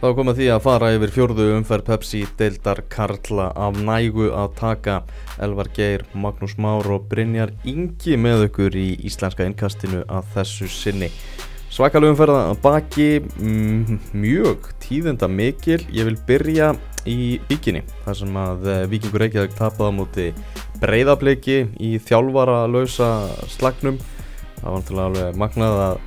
Þá komum því að fara yfir fjórðu umferð Pepsi deildar Karla af nægu að taka Elvar Geir, Magnús Már og Brynjar Ingi með okkur í íslenska innkastinu að þessu sinni. Svakalega umferða að baki mm, mjög tíðenda mikil. Ég vil byrja í vikinni þar sem að eh, Vikingur Reykjavík tapaði á móti breyðabliki í þjálfara lausa slagnum. Það var náttúrulega alveg magnað að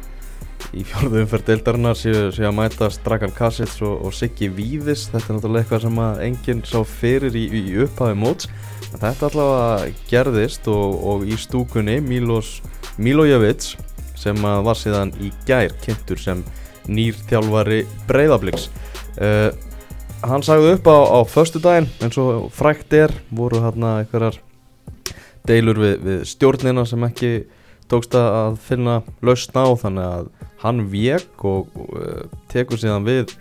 í fjárðu umferð deildarinnar séu, að mæta Dragan Kassits og, og Siggi Víðis. Þetta er náttúrulega eitthvað sem að enginn sá fyrir í, í upphafi móts. En þetta allavega gerðist og, og í stúkunni Milos Milojevic sem var síðan í gær kynntur sem nýr þjálfari breyðabliks uh, hann sagði upp á, á förstu daginn eins og frækt er voru hérna einhverjar deilur við, við stjórnina sem ekki tókst að finna lausn á þannig að hann vek og, uh, tekur síðan við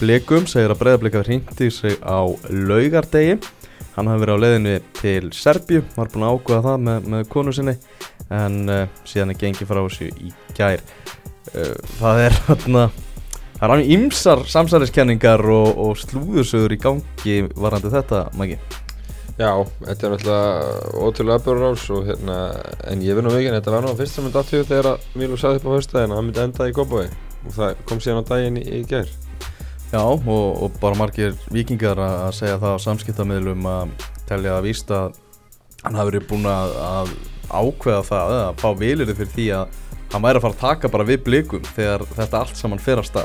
blikum, segir að breyðarblikar hindi sig á laugardegi. Hann hafi verið á leiðinni til Serbju var búin að ákveða það með, með konu sinni en uh, síðan er gengið frá þessu í gær. Uh, það er hérna það er án ímsar samsæliskenningar og, og slúðursögur í gangi varandi þetta, Maggi Já, þetta er náttúrulega ótrúlega aðbjörður ás og hérna, en ég vinn á vikinn, þetta var nú fyrst sem myndi aftur þegar að Mílu saði upp á höstæðin að hann myndi enda í Gópavæg og það kom síðan á daginn í, í gær. Já, og, og bara margir vikingar að segja það á samskiptamiðlum að telja að vísta að hann hafi verið búin að, að ákveða það, að fá vilirði fyrir því að hann væri að fara að taka bara við blikum þegar þetta allt saman fer að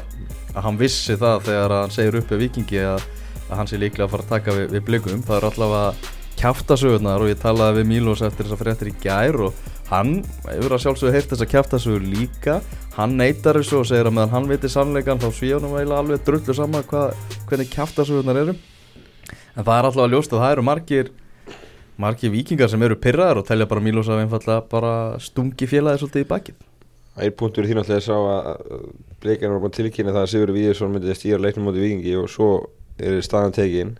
að hann vissi það þegar hann segir uppi vikingi að að hann sé líklega að fara að taka við, við blikum. Það er allavega kæftasögurnar og ég talaði við Mílos eftir þess að fréttir í gær og hann, yfir að sjálfsögur heilt þess að kæftasögur líka. Hann neytar þessu og segir að meðan hann veitir sannleikan þá svíðunum eiginlega alveg drullu saman hvað, hvernig kæftasögurnar eru. En það er allavega að ljósta að það eru margir margir vikingar sem eru pyrraðar og telja bara Mílos að einfalla bara stungi félagi svolítið í bakið. Einn punktur í því náttúrulega sá að bleikarinn var búin tilkynna það að Sigur Víðarsson myndi stýra leiknum moti vikingi og svo er staðan tekin.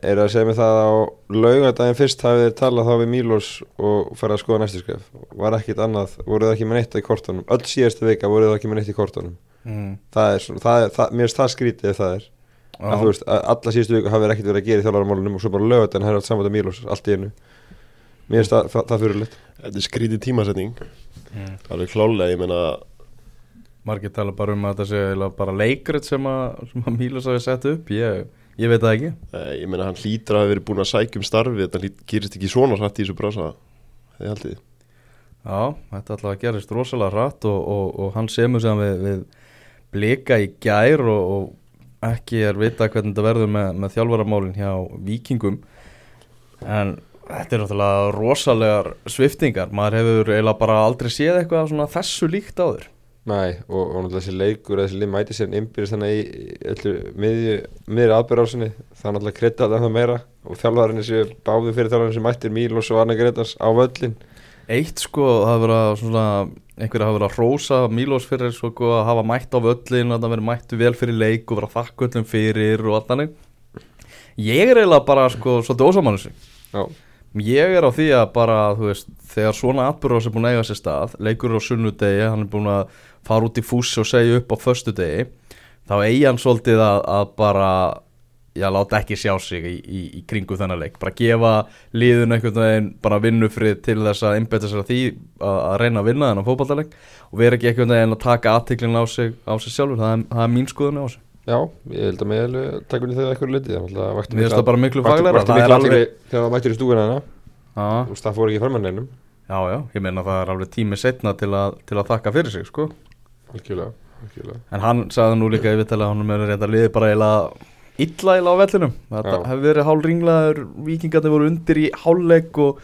Er að segja mig það á laugadaginn fyrst hafið þið talað þá við Mílos og farið að skoða næstu skref. Var ekkit annað, voruð það ekki með neitt í kortunum? Öll síðastu vika voruð það ekki með neitt í kortunum. Mm. það er svona, það er, það, mér finnst það skrítið ef það er. Ah. að þú veist, að alla síðastu vika hafið ekkit verið að gera í þjálfarmálunum og svo bara laugadaginn hefur allt samvægt að Mílos allt í einu. Mér finnst það, það, það fyrir litt Þetta er skrítið tímasetning. Mm. það er klálega, ég menna margir tala bara um að þetta sé bara leikrið sem að, að Mílos hafi sett upp. Ég, ég veit það ekki. Eh, ég meina hann hlýtur að hafa verið búin að sækja um starfi þetta gerist ekki svona hratt í þessu brasa það er haldið. Já, þetta alltaf gerist rosalega hratt og, og, og hann semur sem við, við blika í gær og, og ekki er vita hvernig þetta verður með, með þjálfaramálinn hjá vikingum en þetta er náttúrulega rosalegar sviftingar maður hefur eiginlega bara aldrei séð eitthvað svona þessu líkt áður Nei, og, og náttúrulega þessi leikur þessi lið mæti sér innbyrðist þannig í öllu miðri aðbyrjásinni það er náttúrulega krydda alltaf meira og þjálfarinn þessi báði fyrir þjálfarinn sem mættir Mílos og Arne Gretars á völlin Eitt sko, það verið svona einhverja hafa verið að rósa Mílos fyrir sko að hafa mætt á völlin að það verið mættu vel fyrir leik og verið að þakka öllum fyrir og allt þannig. Ég er eiginlega bara sko svolítið ósamannu Já. Ég er á því að bara, þú veist, þegar svona atbyrðar sem búin að eiga sér stað, leikur á sunnudegi, hann er búin að fara út í fús og segja upp á förstu degi, þá eigi hann svolítið að, að bara, já, láta ekki sjá sig í, í, í kringu þennan leik. Bara gefa líðun einhvern veginn bara vinnufrið til þess að einbeta sér að því að, að reyna að vinna þennan fókbaltaleg og vera ekki einhvern veginn að taka aðtiklinn á sig, á sig sjálfur, það er, það er mín skoðun á sig. Já, ég held að mig alveg takk unni þegar eitthvað litið Mér finnst það bara miklu fagleira Vakti miklu alveg þegar það mættir í stúina hana það fór ekki farmanneinum Já, já, ég meina það er alveg tími setna til að, til að þakka fyrir sig, sko Algjörlega, algjörlega. En hann sagði nú líka yfir til að hann er reynda liðið bara eila illa illa á vellinum. Það hefur verið hálf ringlaður, vikingarnir voru undir í hálfleik og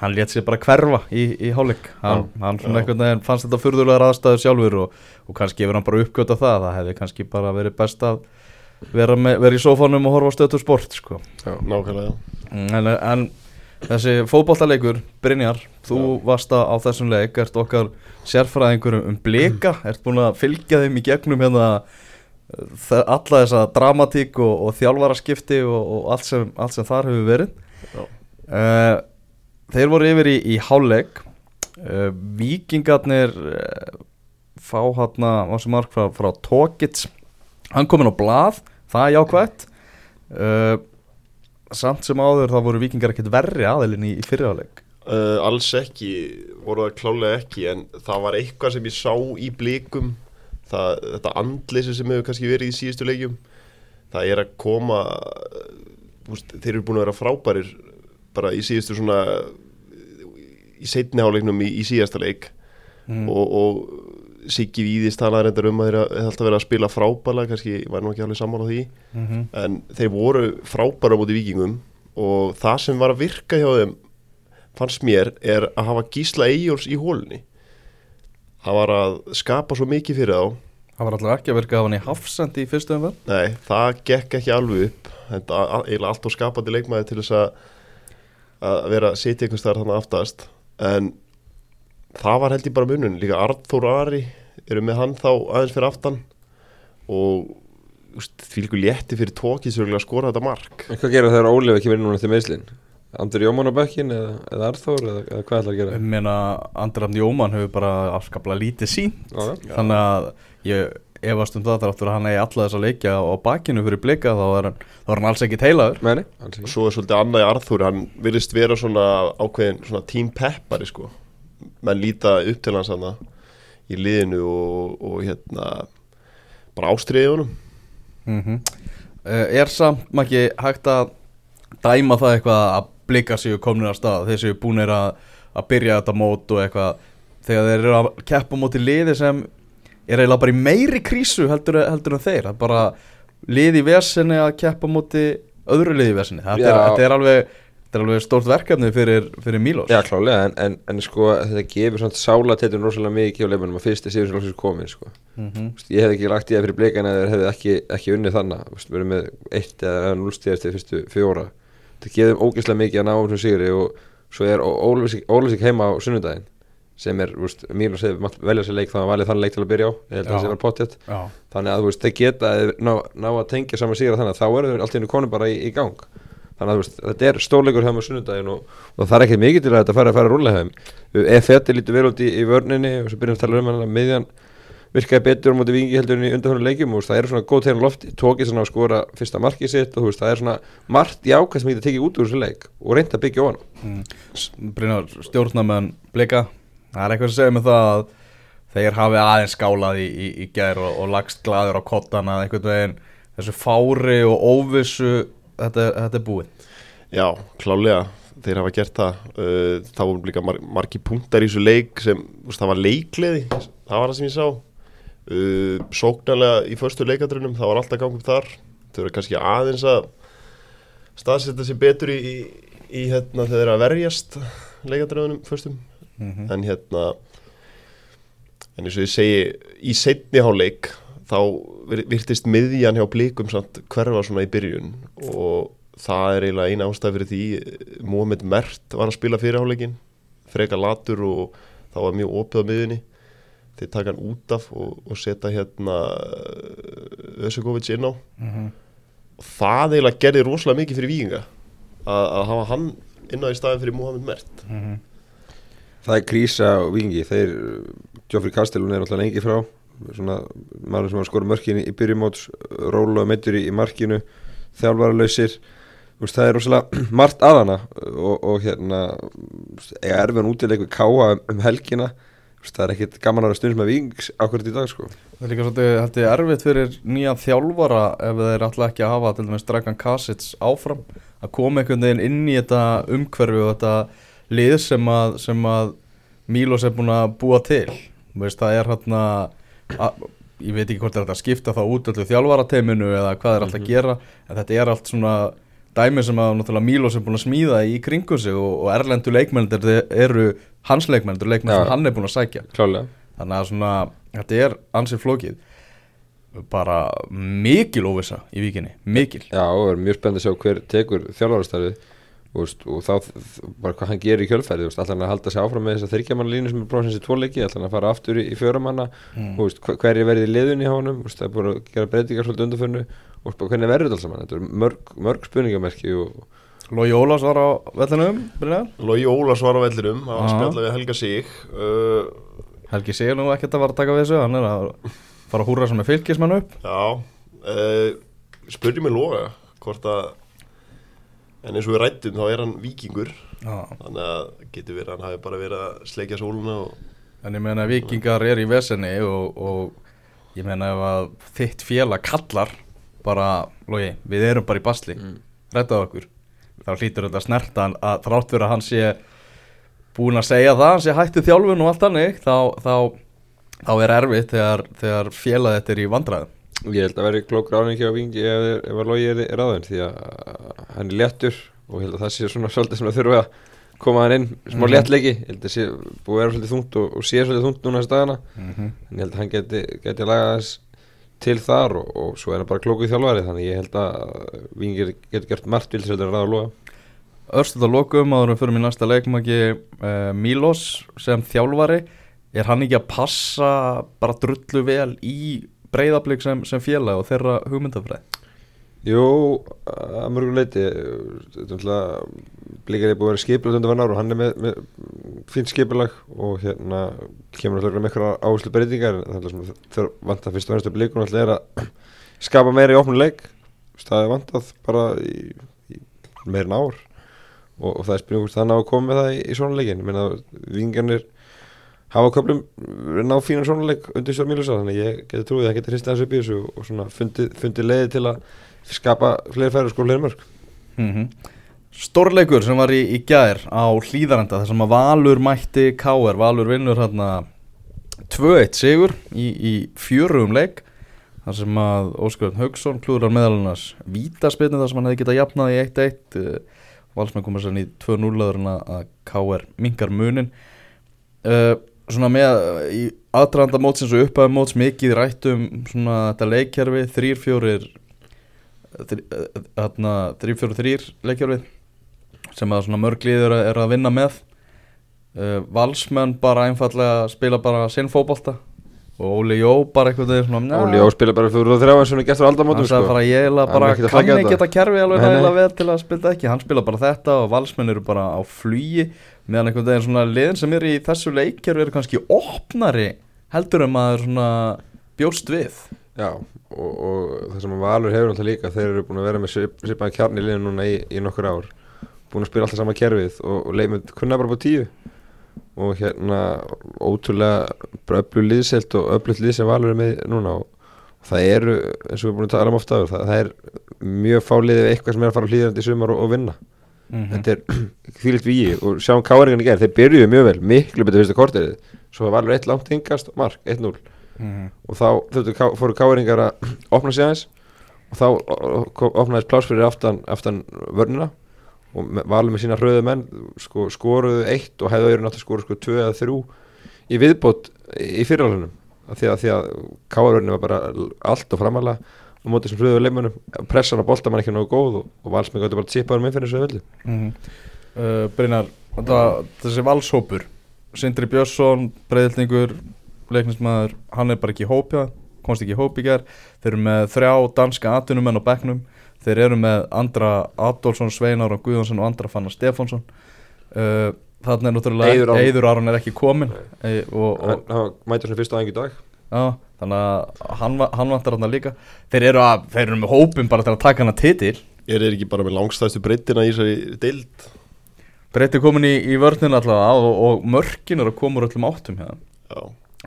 hann létt sér bara hverfa í, í hálfleik. Hann, hann svona einhvern veginn fannst þetta fyrðulega raðstæður sjálfur og, og kannski hefur hann bara uppgötta það það hefði kannski bara verið best að vera, með, vera í sófánum og horfa stötu sport sko. Já, nákvæmlega. En, en þessi fókbóltalegur Brynjar, þú Já. varst á þessum leik ert okkar sérfræðingur um blika, ert búin að fylgja þeim í gegnum hérna alla þessa dramatík og, og þjálfaraskipti og, og allt, sem, allt sem þar hefur verið. Uh, þeir voru yfir í, í háleg uh, vikingarnir uh, fá hérna á þessu mark frá, frá Tókits hann kominn á blað, það er jákvætt. Uh, samt sem áður þá voru vikingar ekkert verri aðilinn í, í fyrirháleik Uh, alls ekki, voru það klálega ekki en það var eitthvað sem ég sá í blikum það, þetta andleysi sem hefur kannski verið í síðustu leikjum það er að koma uh, úst, þeir eru búin að vera frábærir bara í síðustu svona í setni háleiknum í, í síðasta leik mm. og, og Siggi Víðis talaði reyndar um að þeir hefði alltaf verið að spila frábæla kannski var nú ekki alveg saman á því. Mm -hmm. en þeir voru frábæra móti vikingum og það sem var að virka hjá þeim fannst mér er að hafa Gísla Eyjóls í hólunni það var að skapa svo mikið fyrir þá. Það var alltaf ekki að virka að hann í hafsendi í fyrstu umverð nei, það gekk ekki alveg upp. Þetta er eiginlega allt og skapandi leikmaði til þess að að vera að þar þannig aftast. En það var held ég bara munun líka Arþór Ari eru með hann þá aðeins fyrir aftan og því líku létti fyrir tókið sörgulega að skora þetta mark En hvað gera þegar Ólef ekki verið núna til meðslinn? Andur Jómann á bekkin eða, eða Arþór eða, eða hvað ætlar að gera? ég meina Andrafn Jómann hefur bara afskaplega lítið sín Já, Já. þannig að ég efast um það þáttur að hann eigi alla þess að leikja á bakinu fyrir blika þá er hann, þá er hann alls ekki teilaður Meni, alls og ekki svo er svolítið annað í Arþúr hann virðist vera svona ákveðin svona tím peppari sko menn líta upp til hans hann í liðinu og, og hérna bara ástriðið honum. Mm er samt ekki hægt að dæma það eitthvað að blika séu komnir að stað? Þeir séu búinir að, að byrja þetta mót og eitthvað. Þegar þeir eru að keppa móti liði sem er eiginlega bara í meiri krísu heldur, heldur en þeir. Er bara liði í vesinni að keppa móti öðru liði í vesinni. Þetta, þetta er alveg Þetta er alveg stórt verkefni fyrir, fyrir Mílos Já, klálega, en, en, en sko þetta gefur svona sála tettur rosalega mikið á leifunum að fyrst er síðan sem loksins komin sko. mm -hmm. Ég hef ekki lagt í það fyrir blikana eða hefði ekki, ekki unnið þannig erum með eitt eða núlstíðast til fyrstu fjóra. Það gefur ógeðslega mikið að ná um svona sigri og svo er Ólafsík heima á sunnudaginn sem er, Mílos hefur mátt velja sér leik þannig að valið þannig leik til að byrja á að það þannig að þeir geta ná, ná að tengja saman sigra þannig að þá eru þeir allt í hennu konum bara í, í gang þannig að veist, þetta er stórleikur hjá með sunnudaginn og, og það er ekki mikið til að þetta fara að fara rúlega ef þetta lítur vel út í, í vörninni og svo byrjum við að tala um hann að miðjan virkaði betur á móti vingi heldur en í undanfjörnum leikjum og veist, það eru svona góð tegna lofti tókið svona að skora fyrsta markið sitt og veist, það er svona margt jákvæð sem getur tekið út úr þessu leik og reynda að byggja ofan mm. Brynjar stjórnamenn blika Það er eitthvað sem segir mig það að þeir hafi aðeins skálað í, í, í gær og, og lagst glaður á kottana þessu fári og óvissu þetta, þetta er búið. Já, klálega, þeir hafa gert það uh, Það voru líka mar margi punktar í þessu leik sem, veist, það var leikleði það var það sem ég sá. Uh, Sóknarlega í förstu leikadrunum það var alltaf gang upp þar. Þau eru kannski aðeins að staðsetja sér betur í, í, í hérna, þegar þeir eru að verjast leikadrunum förstum mm -hmm. en hérna en eins og ég segi í setni háleik þá vir- virtist miðjan hjá blikum samt hverfa svona í byrjun og það er eiginlega eina ástæð fyrir því Mohamed Mert var að spila fyrir háleikin freka latur og það var mjög opið á miðjunni. Þeir taka hann út af og, og setja hérna Ösugovic inn á. Og það eiginlega gerði rosalega mikið fyrir vikinga að, að hafa hann inn á í staðin fyrir Mohamed Mert. Það er krísa á vingi þeir, Geoffrey Castellun er alltaf lengi frá svona maður sem var að skora mörkin í byrjumóts róla meittur í, í markinu þjálfara lausir Veist, það er rosalega margt að hana og, og hérna erfinn útileik við káa um, helgina það er ekkit gaman að vera stundum með vings ákveðt í dag sko. Það er líka svolítið held ég, erfitt fyrir nýja þjálfara ef þeir alltaf ekki að hafa til dæmis Dragan Kasic áfram að koma einhvern veginn inn í þetta umhverfi og þetta lið sem að, sem að Mílos er búin að búa til. Veist, það er hérna að, ég veit ekki hvort er þetta að skipta þá út öllu þjálfarateiminu eða hvað er alltaf að gera en þetta er allt svona dæmi sem að náttúrulega Mílos er búin að smíða í kringum sig og, og erlendu leikmennir eru hans leikmennir, leikmenn Já. sem hann er búin að sækja. Klálega þannig að svona, þetta er ansið flókið. Bara mikil óvissa í vikinni, mikil. Já, og það er mjög spennandi að sjá hver tekur þjálfarastarfið veist, og þá bara hvað hann gerir í kjölfæri allan að halda sig áfram með þess að þryggjamanna línu sem er bróðsins í tvo leiki, allan að fara aftur í, í fjöramanna Mm. hverju verið í liðunni hjá honum veist, það er búin að gera breytingar svolítið undarfönnu og hvernig verður þetta alls saman þetta er mörg, mörg spurningamerki og Lógi Ólafs var á vellinum. Logi Ólas var á vellinum, hann var að Já. spjalla við Helga Sig uh, Helgi segir nú ekkert að vara að taka við þessu hann er að fara að húra sem er fylgismann upp Já, uh, spurði mig loga hvort að en eins og við rættum þá er hann vikingur Já. þannig að getur verið að hann hafi bara verið að sleikja sóluna og En ég meina vikingar er í vesenni og, og ég meina ef að þitt félag kallar bara, logi, við erum bara í basli mm. rettaðu okkur þá hlýtur þetta snerta hann að þrátt fyrir að hann sé búin að segja það, hann sé hættu þjálfun og allt hannig þá, þá, þá er erfitt þegar, þegar félagið þetta er í vandræðum Ég held að veri klókur áhengi á vingi ef, ef að logi er, aðeins því að hann er léttur og ég held að það sé svona svolítið sem að þurfa að koma hann inn smá Mhm. léttleiki, ég held að sé búið að vera svolítið þungt og, og sé svolítið þungt núna þessi dagana mm -hmm. en ég held að hann geti, geti lagað til þar og, og svo er hann bara klókuð þjálfari þannig ég held að vingir getur gert margt vil til að ræða að loga Örstuð að lokum áður við fyrir mér næsta leikmaki uh, Milos sem þjálfari er hann ekki að passa bara drullu vel í breyðablík sem, sem félag og þeirra hugmyndafræð Jú, að mörgum leiti blíkar er búið að vera skipulag undir vann ár og hann er með, með fínt skipulag og hérna kemur alltaf með eitthvað áherslu breytingar en það er sem þau vant að fyrst og næstu blíkun alltaf er að skapa meira í opnum leik. Það er vantað bara í, í meira en ár. Og, og það er það ná að koma með það í, í svona leikin meina vingarnir hafa köflum ná fínan svona leik undir svo Mílusa þannig að ég geti trúið að það geti hristið hans upp í þessu og svona fundið, fundið leiði til að skapa fleiri færi og sko fleiri mörg mm Stórleikur sem var í, í gær á hlýðarenda þar sem að Valur mætti K.R. Valur vinnur hérna 2-1 sigur í, í fjörugum leik þar sem að Óskar Haugsson klúðrar meðalannars vítaspilni þar sem hann hefði getað jafnað í 1-1 uh, Valsmenn komur sann í 2-0 aður en að K.R. mingar munin uh, svona með í aðdraðanda mótsins og upphæðum móts mikið rættum svona þetta leikkerfi þrýr fjórir þarna 3-4-3 leikjárfið sem að svona mörg liður er að vinna með. Uh, Valsmenn bara einfallega spila bara sinn fótbolta og Óli Jó bara einhvern veginn svona Óli Jó spila bara fyrir þrjá eins og hann er gert á aldamótum sko. bara ég er bara kann ekki þetta. kerfi alveg nægilega vel til að spila ekki. Hann spila bara þetta og Valsmenn eru bara á flugi meðan einhvern veginn svona liðin sem eru í þessu leikkerfi eru kannski opnari heldur en maður svona bjóst við. Já, og, og það sem Valur hefur alltaf líka þeir eru búin að vera með svip, svipaðan kjarni í liðinu núna í, í nokkur ár búin að spila alltaf sama kerfið og, og leimund kunna bara på tíu og hérna ótrúlega öllu liðselt og öllu lið sem Valur er með núna og, það eru, eins og við erum búin að tala um ofta það, það er mjög fáliðið eitthvað sem er að fara hlýðandi í sumar og, og vinna. Mm þetta er þvílitt víi og sjáum káringan í gerð, þeir byrjuðu mjög vel miklu betur fyrsta korterið, svo Valur eitt langt hingast mark, 1-0 og þá þurftu, fóru káringar að opna sig aðeins og þá opnaðist pláss fyrir aftan, aftan vörnina og Valur með sína hröðu menn sko, skoruðu eitt og hefðu náttúrulega skoruð sko tvö eða þrjú í viðbót í fyrirhaldunum því að, að káarvörnina var bara allt og framalega og mótið sem hröðu leimunum pressan á bolta mann ekki nógu góð og, og Valsmenn gæti bara tipaður með fyrir þessu öllu. Mm uh, Brynjar, þetta, þessi valshópur Sindri Björnsson, breyðildingur leiknismæður, hann er bara ekki í hópja komst ekki í hóp í ger þeir eru með þrjá danska atvinnumenn á bekknum þeir eru með Andra Adolfsson, Sveinar og Guðjónsson og Andra Fannar Stefánsson. Uh, þannig er náttúrulega Eiður Aron. Er ekki komin e, og, og, hann, hann mæti svona fyrst aðeins í dag. Já, þannig að hann, hann vantar hann líka. Þeir eru, að, þeir eru með hópin bara til að taka hana titil. Er þeir ekki bara með langstæðstu breytina í þessari deild? Breyti komin í, í vörninu allavega og, og mörkin eru að koma úr öllum áttum hérna Já,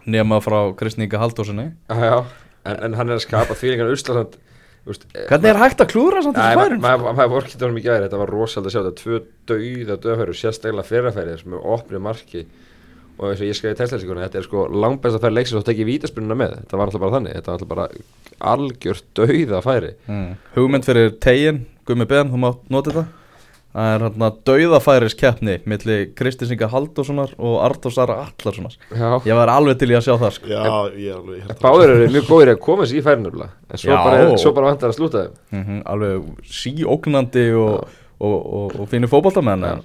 nema frá Kristninga Haldósinni Já, já. En, en hann er að skapa þvílingan uslasand Hvernig er hægt að klúra samt þessu færum? maður maður vorkið honum í gæri þetta var rosalega að sjá þetta tvö dauða döðfæri sérstaklega fyrrafæri sem er opnið marki og eins og ég skæði testleysikuna þetta er sko langbæst að færi leiksins og tekið vítaspununa með þetta var alltaf bara þannig þetta var alltaf bara algjört dauða færi Mm. Hugmynd fyrir tegin, Gummi Ben, þú mátt nota þetta Það er hérna dauðafæris keppni milli Kristinsinga Haldóssonar og Artósara Allarssonar já. Ég var alveg til í að sjá það sko. já ég er alveg hérna Báður eru mjög góðir að koma sér í færi nefnilega. En svo Já. bara, svo bara vantar að slúta þeim. Mm Alveg síógnandi og, og, og, og fínir fótboltamenn en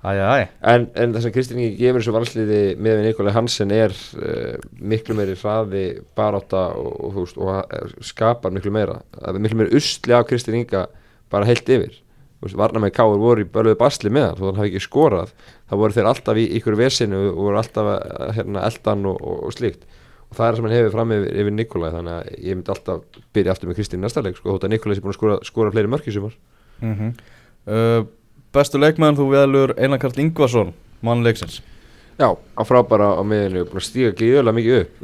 En, en það sem Kristinn Ingi gefur þessu valsliði með við Nikolai Hansen er uh, miklu meiri hraði barátta og, uh, skapar miklu meira. Það er miklu meiri usli af Kristinn Inga bara heilt yfir Varnar með Káur voru í bölguðu basli með hann þó hann hafi ekki skorað. Það voru þeir alltaf í ykkur vesinu og voru alltaf að, hérna, eldan og, og, og slíkt. Og það er sem hann hefur fram yfir, yfir Nikolai þannig að ég myndi alltaf byrja aftur með Kristín næsta leik sko, þótt að Nikolai sé búin að skora, skora fleiri mörk í sumar. Mm uh, Bestu leikmenn þú velur Einar Karl Ingvarsson mannleiksins Já, á frábæra á miðinu, búin að stíga gíðulega mikið upp.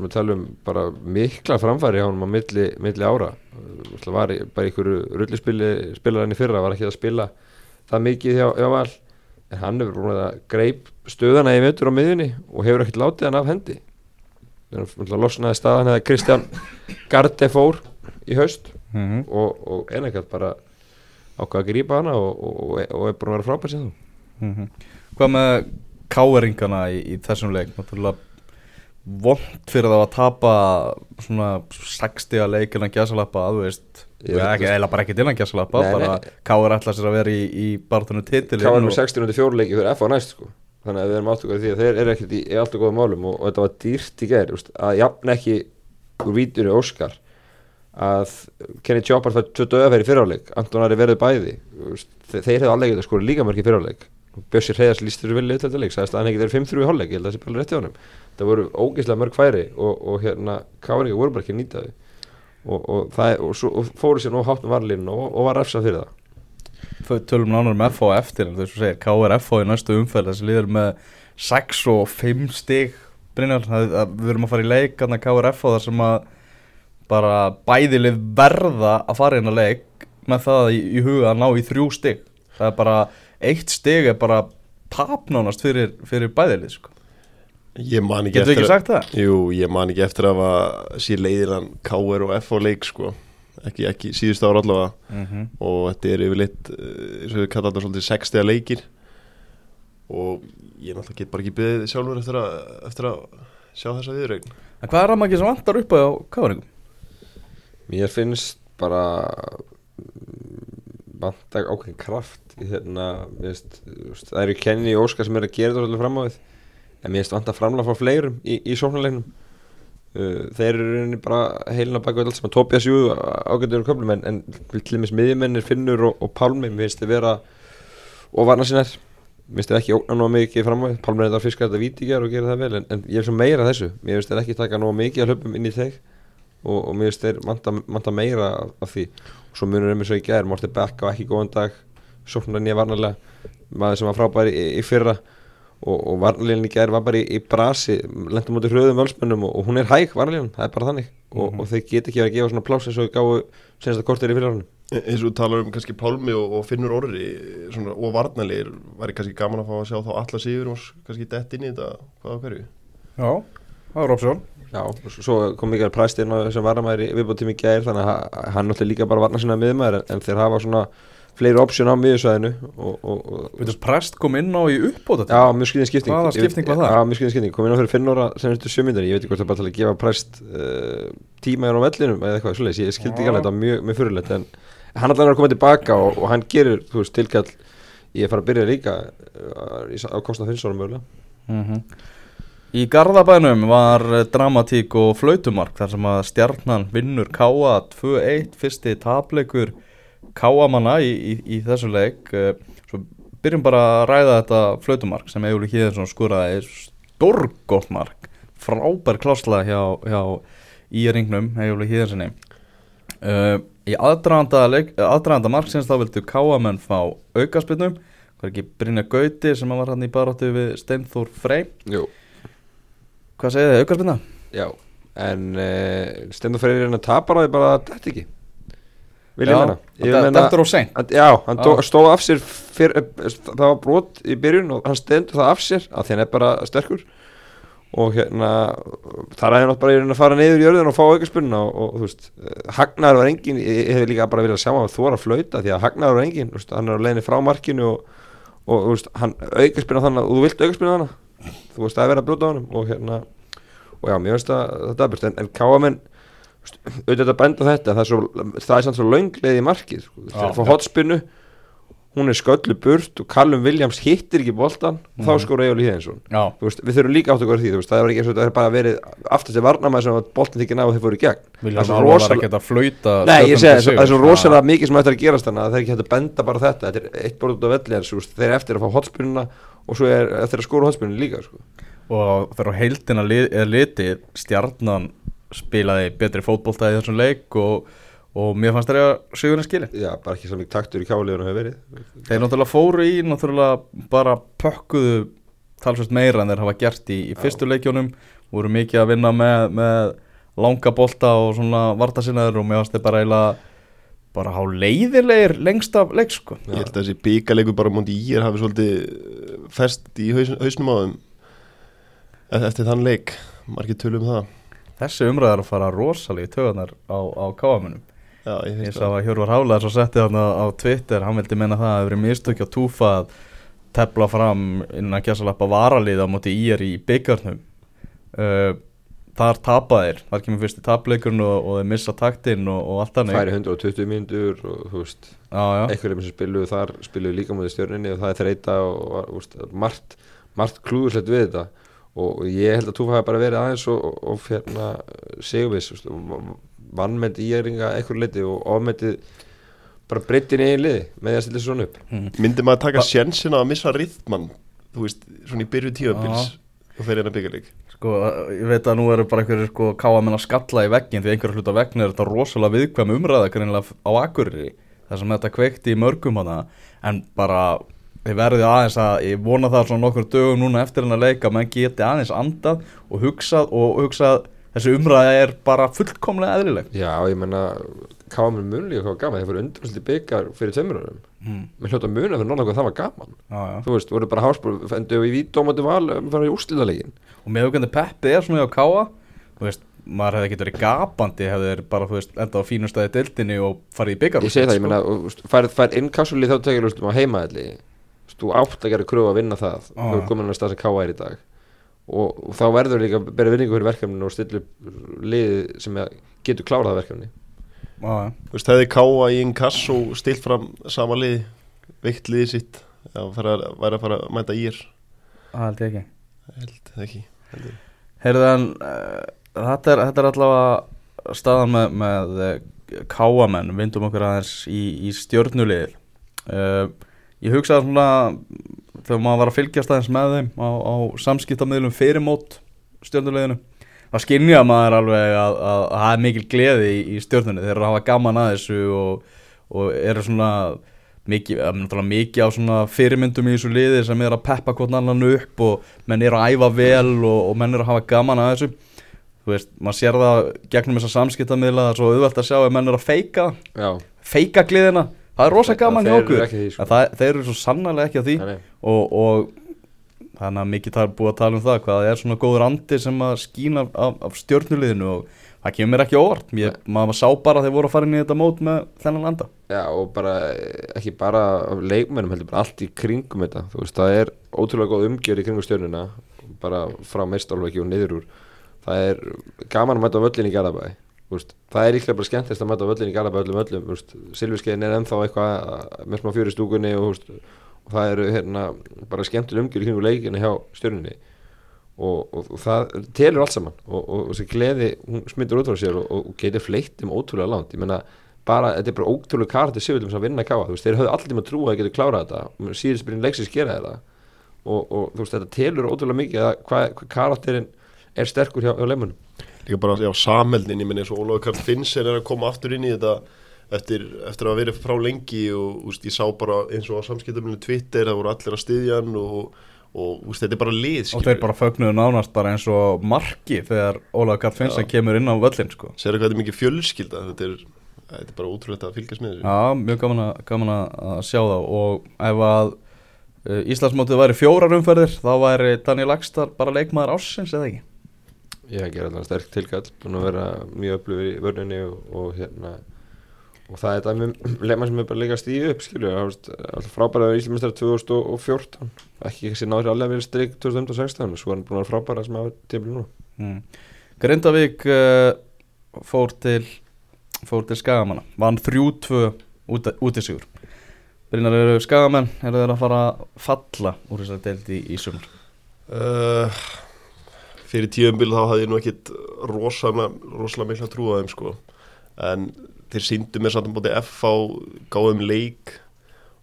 Við talum bara mikla framfæri á hann á milli, milli ára. Það var bara einhverju rullispili spilar hann í fyrra, var ekki að spila það mikið hjá, hjá val. En hann hefur búin að greip stöðana í vetur á miðjunni og hefur ekkert látið hann af hendi. Þannig að losnaði staðan eða Kristján Garde fór í haust mm -hmm. og, og ennægt bara ákvað að grípa hana og, og, og er búin að vera frábært sem þú Mhm. Hvað með káeringana í, í þessum leik. Náttúrulega vond fyrir það að tapa svona 60 að leik innan gæsalappa þú veist, eða bara ekki innan gæsalappa káer ætla sér að vera í, í barðunum titilin Káar og- með 60 undir fjóruleiki fyrir F á næst sko. þannig að við erum áttugur því að þeir eru ekkert í, í alltaf góðum málum og, og þetta var dýrt í úst, að jafn ekki úr vítunni Óskar að Kenny Chopper fætt 20 öðferð í fyriráleik Anton Ari verið bæði þeir, hefðu alveg getað skora líka mörg í fyriráleik Bjössi Reyðars líst þessu vilja eitthvað leik sagðist að hann ekki þeir 5-3 í hálfleik ég held að það sé bara rétt hjá honum það voru ógeðslega mörg færi og, og hérna Káringa voru bara ekki að nýta þau og, og, og, fóru sér nú hátt með varlínu og, var refsað fyrir það Þau tölum nánar um FH eftir en þess að segja K.R. FH í næstu umferð þessi liður með 6 og 5 stig Brynjar, við erum að fara í leik þarna K.R. FH þar sem að bara bæðilið verða að fara inn að leik með það í, í huga að ná í þrjú stig það er bara, eitt stig er bara tapnánast fyrir, fyrir bæðilið sko. Ég man ekki Getur við eftir ekki sagt það? Jú, ég man ekki eftir að leiðir hann KR og F á leik sko ekki, ekki síðust ára allavega Mm -hmm. og þetta er yfirleitt eh, eins og við kalla þetta svolítið 60 leikir og ég náttúrulega get bara ekki byggðið sjálfur eftir að, eftir að sjá þessa viðregn En hvað er það maður sem vantar upp á K.R.ingum? Mér finnst bara vanta ákveðin kraft í veist, það eru Kenny og Óskar sem eru að gera þetta svolítið fram á við. En mér finnst vanta framlega frá fleirum í, í sóknarleiknum. Uh, þeir eru bara heilina baka allt sem að Tobias Jú ágættur um köflum en, en til dæmis miðjumennir Finnur og, og Pálmi, mér finnst þið vera og varna sinnar mér finnst þið ekki ógna nóg mikið fram á við. Pálmi er þetta að fiska þetta vítíkjar og gera það vel en, en ég er svo meira þessu, mér finnst þið ekki taka nóg mikið að hlöpum inn í þeg og, og mér finnst þeir vanta, meira af, því. og svo munur þeim eins og í gær Morti Beck á ekki góðan dag sóknar nýja varnarlega maður sem var frábær í, í fyrra. Og, og varnarlegin í gær var bara í, í brasi lendum út í hröðum völsmönnum og, og hún er hæg varnarlegin, það er bara þannig. Og, Mhm. og þeir get ekki að gefa svona pláss eins og gáðu senast að kortir í fyrirhárunum E- eins og við talar um kannski Pálmi og, og Finnur Orri svona, og Varnalegir væri kannski gaman að fá að sjá þá alla sigur og kannski dett inn í þetta hvað á hverju? Já, það er opsjón Já, svo kom Mikael Præst inn á sem varnamæður í viðbóttími í gær þannig að ha- hann náttúrulega líka bara varna sinna miðmaður en, en þeir hafa svona fleiri option á miðjusvæðinu þess prest kom inn á í uppbóta Já, mjög skriðin skipting. Hvaða skipting var það? Já, mjög skriðin skipting, kom inn á fyrir finnóra sem þetta sjömyndar, ég veit ekki hvort það bara til að gefa præst uh, tíma hérna á vellinum eða eitthvað svoleiðis, ég skildi ekki alveg þetta mjög, mjög fyrirlegt en hann allan er að koma tilbaka og, og hann gerir, þú veist, tilkall. Ég er fara að byrja líka uh, í sa- á kostnað finnsórum mögulega. Mhm. Í Garðabænum var eh, dramatík og flautumark þar sem að stjarnan vinnur Káa 2-1 fyrsti tapleikur Káamanna í, í, í þessu leik. Eh, Svo byrjum bara að ræða þetta flautumark sem Egil Híðarsson skuraði stórgótt mark frábær klásla hjá, hjá í ringnum Egil Híðarssoni uh, Í aðdraðanda, eh, aðdraðanda marksins þá vildu Káamenn fá aukaspilnum Hvað er ekki Brynja Gauti sem var hann í baráttu við Steinþór Frey? Jú, Hvað segir þið, aukarspinna? já, en uh, Stendur Freyrir hann að tapa á því bara að þetta ekki. Vil ég menna Ég Þetta er Hann- Já, hann dó, stóð af sér fyr, það var brot í byrjun og hann stendur það af sér að hann er bara sterkur. Og hérna þar að átt bara í rauninni að fara niður í jörðin og fá aukarspunna og, og þú veist Hagnar var engin, ég, ég hef líka bara viljað sjá hann þóra að flauta því að Hagnar var engin þú hann er á leiðinni frá markinu og, og þú veist, hann aukarspunna þannig og þú vilt aukarspunna þannig þú veist það er verið að brjóta á hann og hérna og já, mér finnst það er best en, en káamenn auðvitað að benda þetta það er, svo, það er samt svo löngleið í markið sko. Þegar fá hotspinnu hún er sköllu burt og Callum Williams hittir ekki boltan og þá Mhm. skor Egil Híðinsson við þurfum líka átt að góða því veist, það er ekki eins og þetta er bara verið aftast til varnamæð sem að boltin þykir ná og þeir fóru í gegn. Það er svo rosalega- að að það er rosalega mikið sem ættir að gerast þannig að það er ekki hægt að benda bara þetta. Þetta er eitt bara út á velli þeir eftir að fá hotspunna og svo er eftir að skóra hotspunni líka sko. og þegar á heildina li, er litið stjarnan spilaði betri fótbolta í þessum leik og, og mér fannst þeirra sigurinn skili Já, bara ekki mikið taktur í kjáliðunum hefur verið. Þeir náttúrulega fóru í náttúrulega bara pökkuðu talsvist meira en þeir hafa gert í, í fyrstu leikjónum voru mikið að vinna með, með langa bolta og svona vartasinnaður og mér fannst þeir bara eiginlega bara há leiðilegir lengst af leik sko. Ég held að þessi byggaleikur bara múndi í er hafi svolítið fest í haus, hausnum á þeim e- eftir þann leik, margir tölum það. Þessi umræðar fara rosalega í töðunar á, á káamunum ég Ég sá að Hjörvar Hálaðar svo setti þarna á Twitter, hann vildi menna það að það hefur mistökja á túfa að tepla fram innan að kjæsa lappa varalið á móti ír í byggarnum uh, þar tapa þeir, þar kemur fyrst í tapleikurinn og, og þeir missa taktinn og, og allt þannig. Færi 120 mínútur og þú veist einhverjum sem spiluðu þar spiluðu líka mútið stjörninni og það er þreita og, veist, margt, margt klúðurslegt við þetta. Og ég held að Túfa hafi bara verið aðeins og, og, og hérna sigurvis vannmend íæringa einhverju leiti og ofmendið bara breyttin í einn liði með því að stilla svona upp. Myndi maður taka sjensin að missa rithman þú veist, svona í byrju tíðabils og fer hérna byggarleik sko, ég veit að nú eru bara einhverjir sko káamenn að skalla í veggin því einhverjir hluta vegna er þetta rosalega viðkvæm umræða greinilega á Akureyri þar sem þetta kveikti í mörgum hana. En bara þið verðið aðeins að ég vona það svona nokkur dögum núna eftir hennar leik að menn geti aðeins andað og hugsað og hugsað þessi umræða er bara fullkomlega eðlileg. Já, ég menna Káamur munlíka hvað var gaman, þeir fóru undanúrslit byggar fyrir tveimur árum mm. með hljóta muna fyrir náttúrulega hvað það var gaman já, já. þú veist, voru bara háspor endur við í vítómandi val um fara í úrslitalegin og með auðvitað Peppi er svona hjá Káa þú veist, maður hefði ekki verið gapandi hefði þeir bara, þú veist, enda á fínu staði dildinni og farið í byggar Ég segi það, ég menna, þú veist, fær, fær innkassulí þá tekið lustum á heimaðli þú átt að gera kröfu að vinna það Já. þú komin að stað sem Káa er í dag og, og þá verður líka að bera vinningu fyrir verkefninu og stilla upp liðið sem getur klárað verkefni. Þú veist, hefði Káa í inkass og stilt fram sama lið, veikt liðið sitt fara, væri að fara að mæta ír? Það held ég ekki. Held ekki. Heyrðan, uh, þetta, er, þetta er allavega staðan með, með uh, káamenn, vindum okkur aðeins í, í stjörnulið uh, Ég hugsaði svona, þegar maður var að fylgjast aðeins með þeim á, á samskiptamiðlum fyrir mót stjörnuliðinu Það skynja maður alveg að, að, að það er mikil gleði í, í stjörnunni, þeir eru að hafa gaman að þessu og, og eru svona mikið, mikið á svona fyrirmyndum í þessu liði sem er að peppa hvort annan upp og menn eru að æfa vel og, og menn eru að hafa gaman að þessu. Þú veist, maður sér það gegnum þessa samskiptamiðla það er svo auðvelt að sjá ef menn eru að feika Já, feika gleðina, það er rosa gaman hjá eru okkur. sko. en það, þeir eru svo sannarlega ekki að því. Og, og þannig að mikið er búið að tala um það hvað það er svona góður andi sem að skína af, af stjórnuliðinu og það kemur mér ekki óvart. Ég, maður sá bara að þeir voru að fara inn í þetta mót með þennan anda. Já, og bara ekki bara leikmennum heldur, bara allt í kringum þetta. Þú veist, það er ótrúlega góð umgjör í kringum stjörnuna bara frá meistálfæki og niður úr. Það er gaman að mæta völlin í Garabæ veist, það er líklega bara skemmtist að mæta völlin í Garabæ öllum öllum, Silviskeiðin er ennþá eitthvað að- með smá fjöri stúkunni og, og það eru hérna bara skemmtileg umgjör í leikinu hjá stjörnunni. Og, og, og það telur allt saman. Og, þessi gleði, hún smittur út frá sér og, getur fleitt um ótrúlega langt. Ég menna bara, þetta er bara ótrúlega karti sigurðum sem að vinna káa, þú veist, þeir höfðu allir tíma að trúa að getur klárað þetta, síðust byrjun leiksins gera þetta og, þú veist, þetta telur ótrúlega mikið að hvað hva karakterin er sterkur hjá, hjá leimunum Líka bara á samheldin, ég menn eins og Ólafur Karl Finnsen er að koma aftur inn í þetta eftir, eftir að vera frá lengi og úst, ég sá bara eins og á samskiptaminu Twitter, það voru allir að styðja hann og, og úst, þetta er bara lið og skilurðu. þeir bara fögnuðu nánast bara eins og marki þegar Ólaður Karl Finnsson kemur inn á völlin sko. Sér hvað þetta er mikið fjölskylda? Þetta er, þetta er bara ótrúlega að fylgjast með þessu. Já, mjög gaman að, gaman að sjá það og ef að uh, Íslandsmótið væri fjórar umferðir þá væri Daniel Lagstar bara leikmaður ásins eða ekki? Ég ger alveg sterk tilkall búin að vera mjög öflugur í vörninni og, og hérna og það er dæmi um leikmann sem er bara líka að stíða upp skilju, það veist, alltaf frábæra Íslandsmestrar 2014 ekki ekki sér náður alveg verið strik 2016 og svo er hann búin að vera frábæra sem hafa tímil nú. Mm. Grindavík uh, fór til fór til Skagamanna. Vann 3-2 út, út í sigur Brynjar eru Skagamenn eru þeir að fara að falla úr þessari deildi í, í sumar? Uh, Fyrir tíumbil þá hafði ég nú ekkit rosalega, rosalega mikla trú á þeim sko. En þeir síndu mér samt um bóti F á gáðum leik.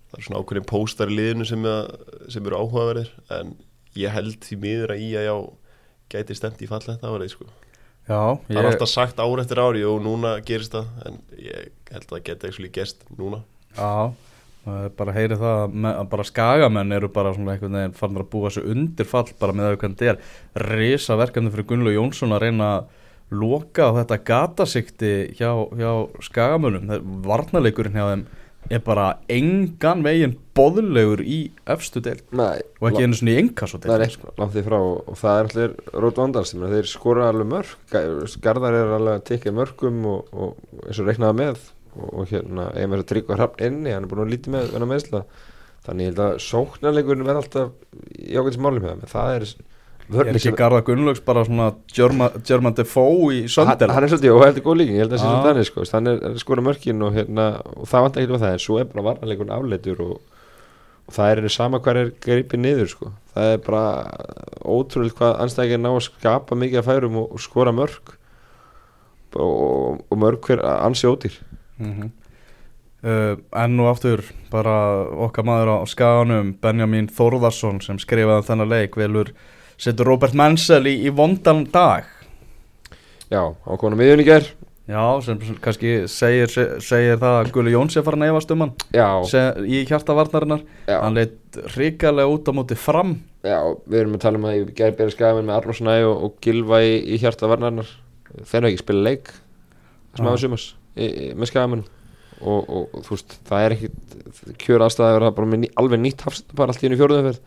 Það er svona ákveðin póstar í liðinu sem, að, sem eru áhugaverðir en ég held því miður að í að já gæti stemt í fall þetta árið sko. Já, það er alltaf sagt ár eftir ári og núna gerist það en ég held að það geti ekki gerst núna. Já, bara að heyri það að að bara skagamenn eru bara svona einhvern veginn farin að búa sig undir fall bara með það hvernig þetta er. Risa verkefni fyrir Gunnlu Jónsson að reyna að loka á þetta gatasikti hjá, hjá skagamönnum. Varnarleikurinn hjá þeim er bara engan veginn boðlegur í efstu deild. Nei, og ekki einu svona í það langt því frá. Og, það er allir rót vandars þeir skora alveg mörg Garðar er alveg að tekja mörgum og, og eins og reiknaða með. Og, og hérna, ef maður tryggva hrappn inni hann er búin að lítið með meðsla þannig að sóknarleikurinn verð alltaf í ákveðins málum með það það er er ekki Garða Gunnlaugs bara svona German, German Defoe í söndel hann er svolítið og heldur góð líking, ég held að það sé Já. svolítið þannig sko, hann er, er skora mörkin og, hérna, og það vant ekki með það, en svo er bara varnarleikurinn afleitur og, og það er sama hver er greipið niður sko. það er bara ótrúlega hvað anstæðingir ná að skapa mikið af færum og, og skora mörg og, og mörg hver ansi ódýr mm -hmm. uh, enn og aftur bara okkar maður á skaganum Benjamin Þórðarsson sem skrifaði um þennan leik velur setur Robert Mansell í, í vondan dag. Já, á konu miðjun í ger já, sem kannski segir, segir það að Gulli Jóns er farin að efast um hann. Já, Se, í hjartavarnarinnar já, hann leitt ríkalega út á móti fram. Já, við erum að tala um að ég ger bera skafin með Arnór Snæ og, og Gilva í, í hjarta varnarnar þeir hafa ekki spila leik hafa sumas með skafin og, og, þú veist, það er ekki kjör aðstæða að vera bara með ný, alveg nýtt hafstæðar allt í henni fjóruðumferð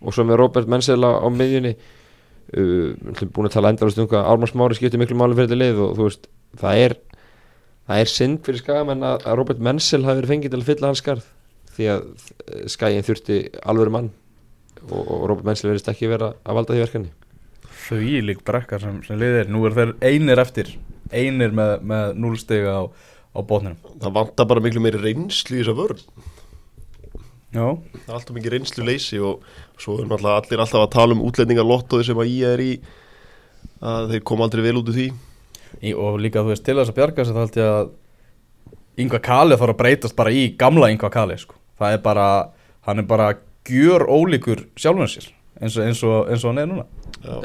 og svo með Robert Menzel á, miðjunni uh, búin að tala endalast um hvað Ármann Smári skiptir miklu máli fyrir þetta lið og þú veist, það er það er synd fyrir skagamenn að, Robert Menzel hafi verið fengið til að fylla hans skarð því að skagin þurfti alvöru mann og, og Robert Menzel verðist ekki vera að valda því verkefni. Því lík brekka sem, sem liðir nú er þeir einir eftir einir með, með núlstiga á, á botninum. Það vantar bara miklu meiri reynslu í þessa vörn já, það er alltaf mikið reynslu leysi og svo er náttúrulega allir alltaf að tala um útlendingar lottóði sem að í er í að þeir koma aldrei vel út úr því. Í, og líka þú veist til þess að bjarga sér þá held ég að Yngvar Kali þarf að breytast bara í gamla Yngvar Kali sko. það er bara, hann er bara gjör ólíkur sjálfum sér eins og, eins og, eins og hann er núna. Já,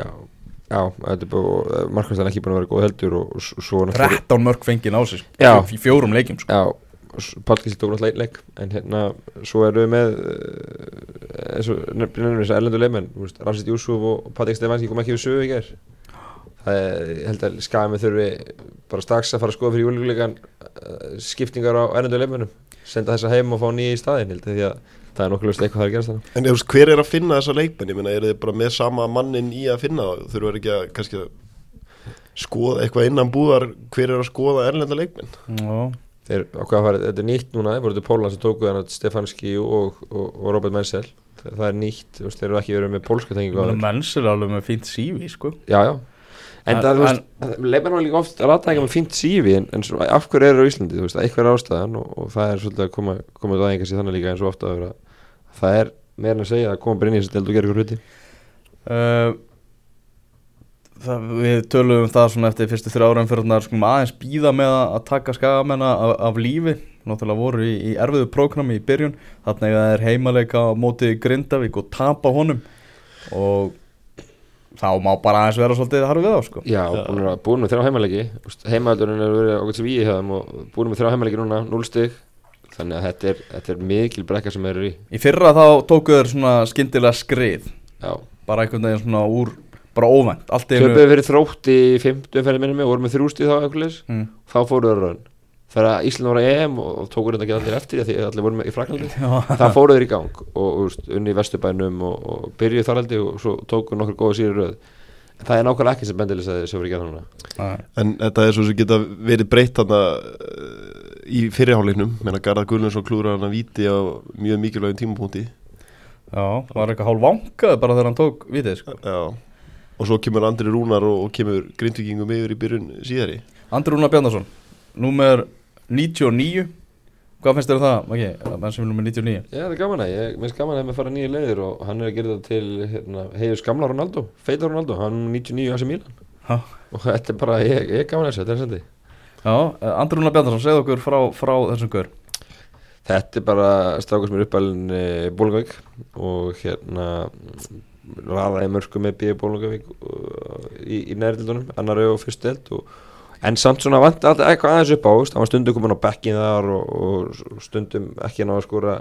já. Þetta er bara markvæmstan ekki búin að vera góð heldur og, og s- svo náttúrulega 13 mörg fengið á sig sko, fjórum leikjum sko. Já, Pálkísli tók náttúrulega einn leik en hérna, svo erum við með uh, eins og nefnir þess að erlendu leikmenn Rafsett Júsuf og Patrik Stefanski kom ekki við sögu í gær það er, ég held að skæði með þurfi bara strax að fara að skoða fyrir júlíkuleikan uh, skiptingar á erlendu leikmennum senda þessa heim og fá nýja í staðin held því að það er nokkuð löst eitthvað er að gerast þannig En veist, hver er að finna þessa leikmenn? Ég meina, eru þið bara með sama mannin í að finna það? Þurfa þeir ekki að kannski að skoða eitthvað innan búðar hver er að skoða erlenda leikmenn? Já, þeir fara, þetta? Er nýtt núna þeir voru til Pólland sem tóku þannig Stefanski og, og, og Robert Menzel. Það, það er nýtt, veist, þeir eru ekki verið með pólska tengingu þeir mennsir alveg með fínt sífi sko. Já, já. En það, leifir hann líka oft að rata ekki með fínt sífi en, en svo, af hverju eru á Íslandi, þú veist, eitthvað er ástæðan og, og það er svolítið að koma, koma aðeins í þannig líka eins og ofta að vera. Það er meira en að segja að koma bara inn í þessi deild og gera ykkur hluti. Uh, það, Við töluðum um það svona eftir fyrstu þrjára umfyrirnar skulum aðeins býða með að, taka skagamenn af, af lífi. Náttúrulega voru í, í erfiðu prógrami í byrjun. Þannig að það er heimaleika á móti Grindavík og tapa honum. Og þá má bara aðeins vera svolítið harfið á sko. Já, búin, með þrjá heimalegi heimaldurinn er verið okkur sem við hefðum og búin með þrjá heimalegi núna, 0 stig. Þannig að þetta er, þetta er mikil brekka sem eru í. Í fyrra þá tóku þeir svona skyndilega skrið. Já, bara einhvern veginn svona úr bara óvænt. Töpuðu fyrir þrótt í 50 umferðin minni og voru með þrjú stig þá Mm. þá fóruðu þeir raun þegar að Ísland var á EM og, og tókur þetta ekki allir eftir því að allir voru með í Fraklandi Já, það fóruðu þeir í gang og, og unni í Vesturbænum og, og byrjuðu þar haldi og svo tóku nokkur góða síri röð. En það er nákvæmlega ekki sem bendilis að þessu verið Nei. En þetta er svo sem geta verið breytt þarna uh, í fyrirháleiknum menn að Garðar Gullnarsson klúra hann að víti á mjög mikilvægum tímapunkti. Já, var eitthvað hálf vankað bara þegar hann tók vitið sko. Já Og svo kemur Andri Rúnar og, og kemur grindvikingum yfir í byrjun síðari. Andri Rúnar Bjarnason númer 99 Hvað finnst þér um það, Maggi? Okay, menn sem er númer 99 Já, það er gaman að, ég minnst gaman að með fara nýja leiðir og hann er að gera þetta til hérna, heiðus gamla Ronaldo, feita Ronaldo hann er 99 AC Milan. Ha. og þetta er bara, ég, ég er gaman að þessu, þetta er sendi Já, eh, Andri Rúnar Bjarnason, segð okkur frá, frá þessum gaur. Þetta er bara strákur sem er uppalinn e, Bólungavík og hérna raðaði mörgum með B. Bólungavík í, í nærildunum, annar og fyrst delt og, en samt svona vant alltaf eitthvað aðeins upp á, hann var stundum komin á bekkin þar og, og stundum ekki ná að skora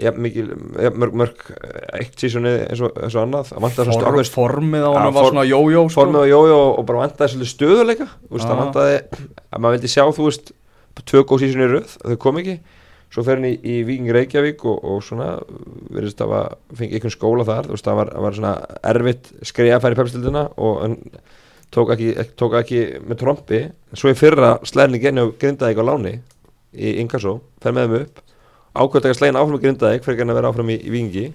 ja, mörg, mörg eitt sísoni eins og, eins og annað Form, formið á hann var svona jójó sko. formið og jójó og bara vantaði svolítið stöðuleika það vantaði að maður vildi sjá þú veist tvö góð sísoni í röð, þau kom ekki svo fer hann í, í Víking Reykjavík og, og svona verðist að fengi einhvern skóla þar, veist, það var, var svona erfitt skriða að færa í pepstildina og hann tók ekki, tók ekki með trombi, svo í fyrra slæðinni og grindaði á láni í Inkasso, fer með þeim upp. Ákveðt ekki að slæðin áfram grindaði fyrir að vera áfram í, í Víkingi.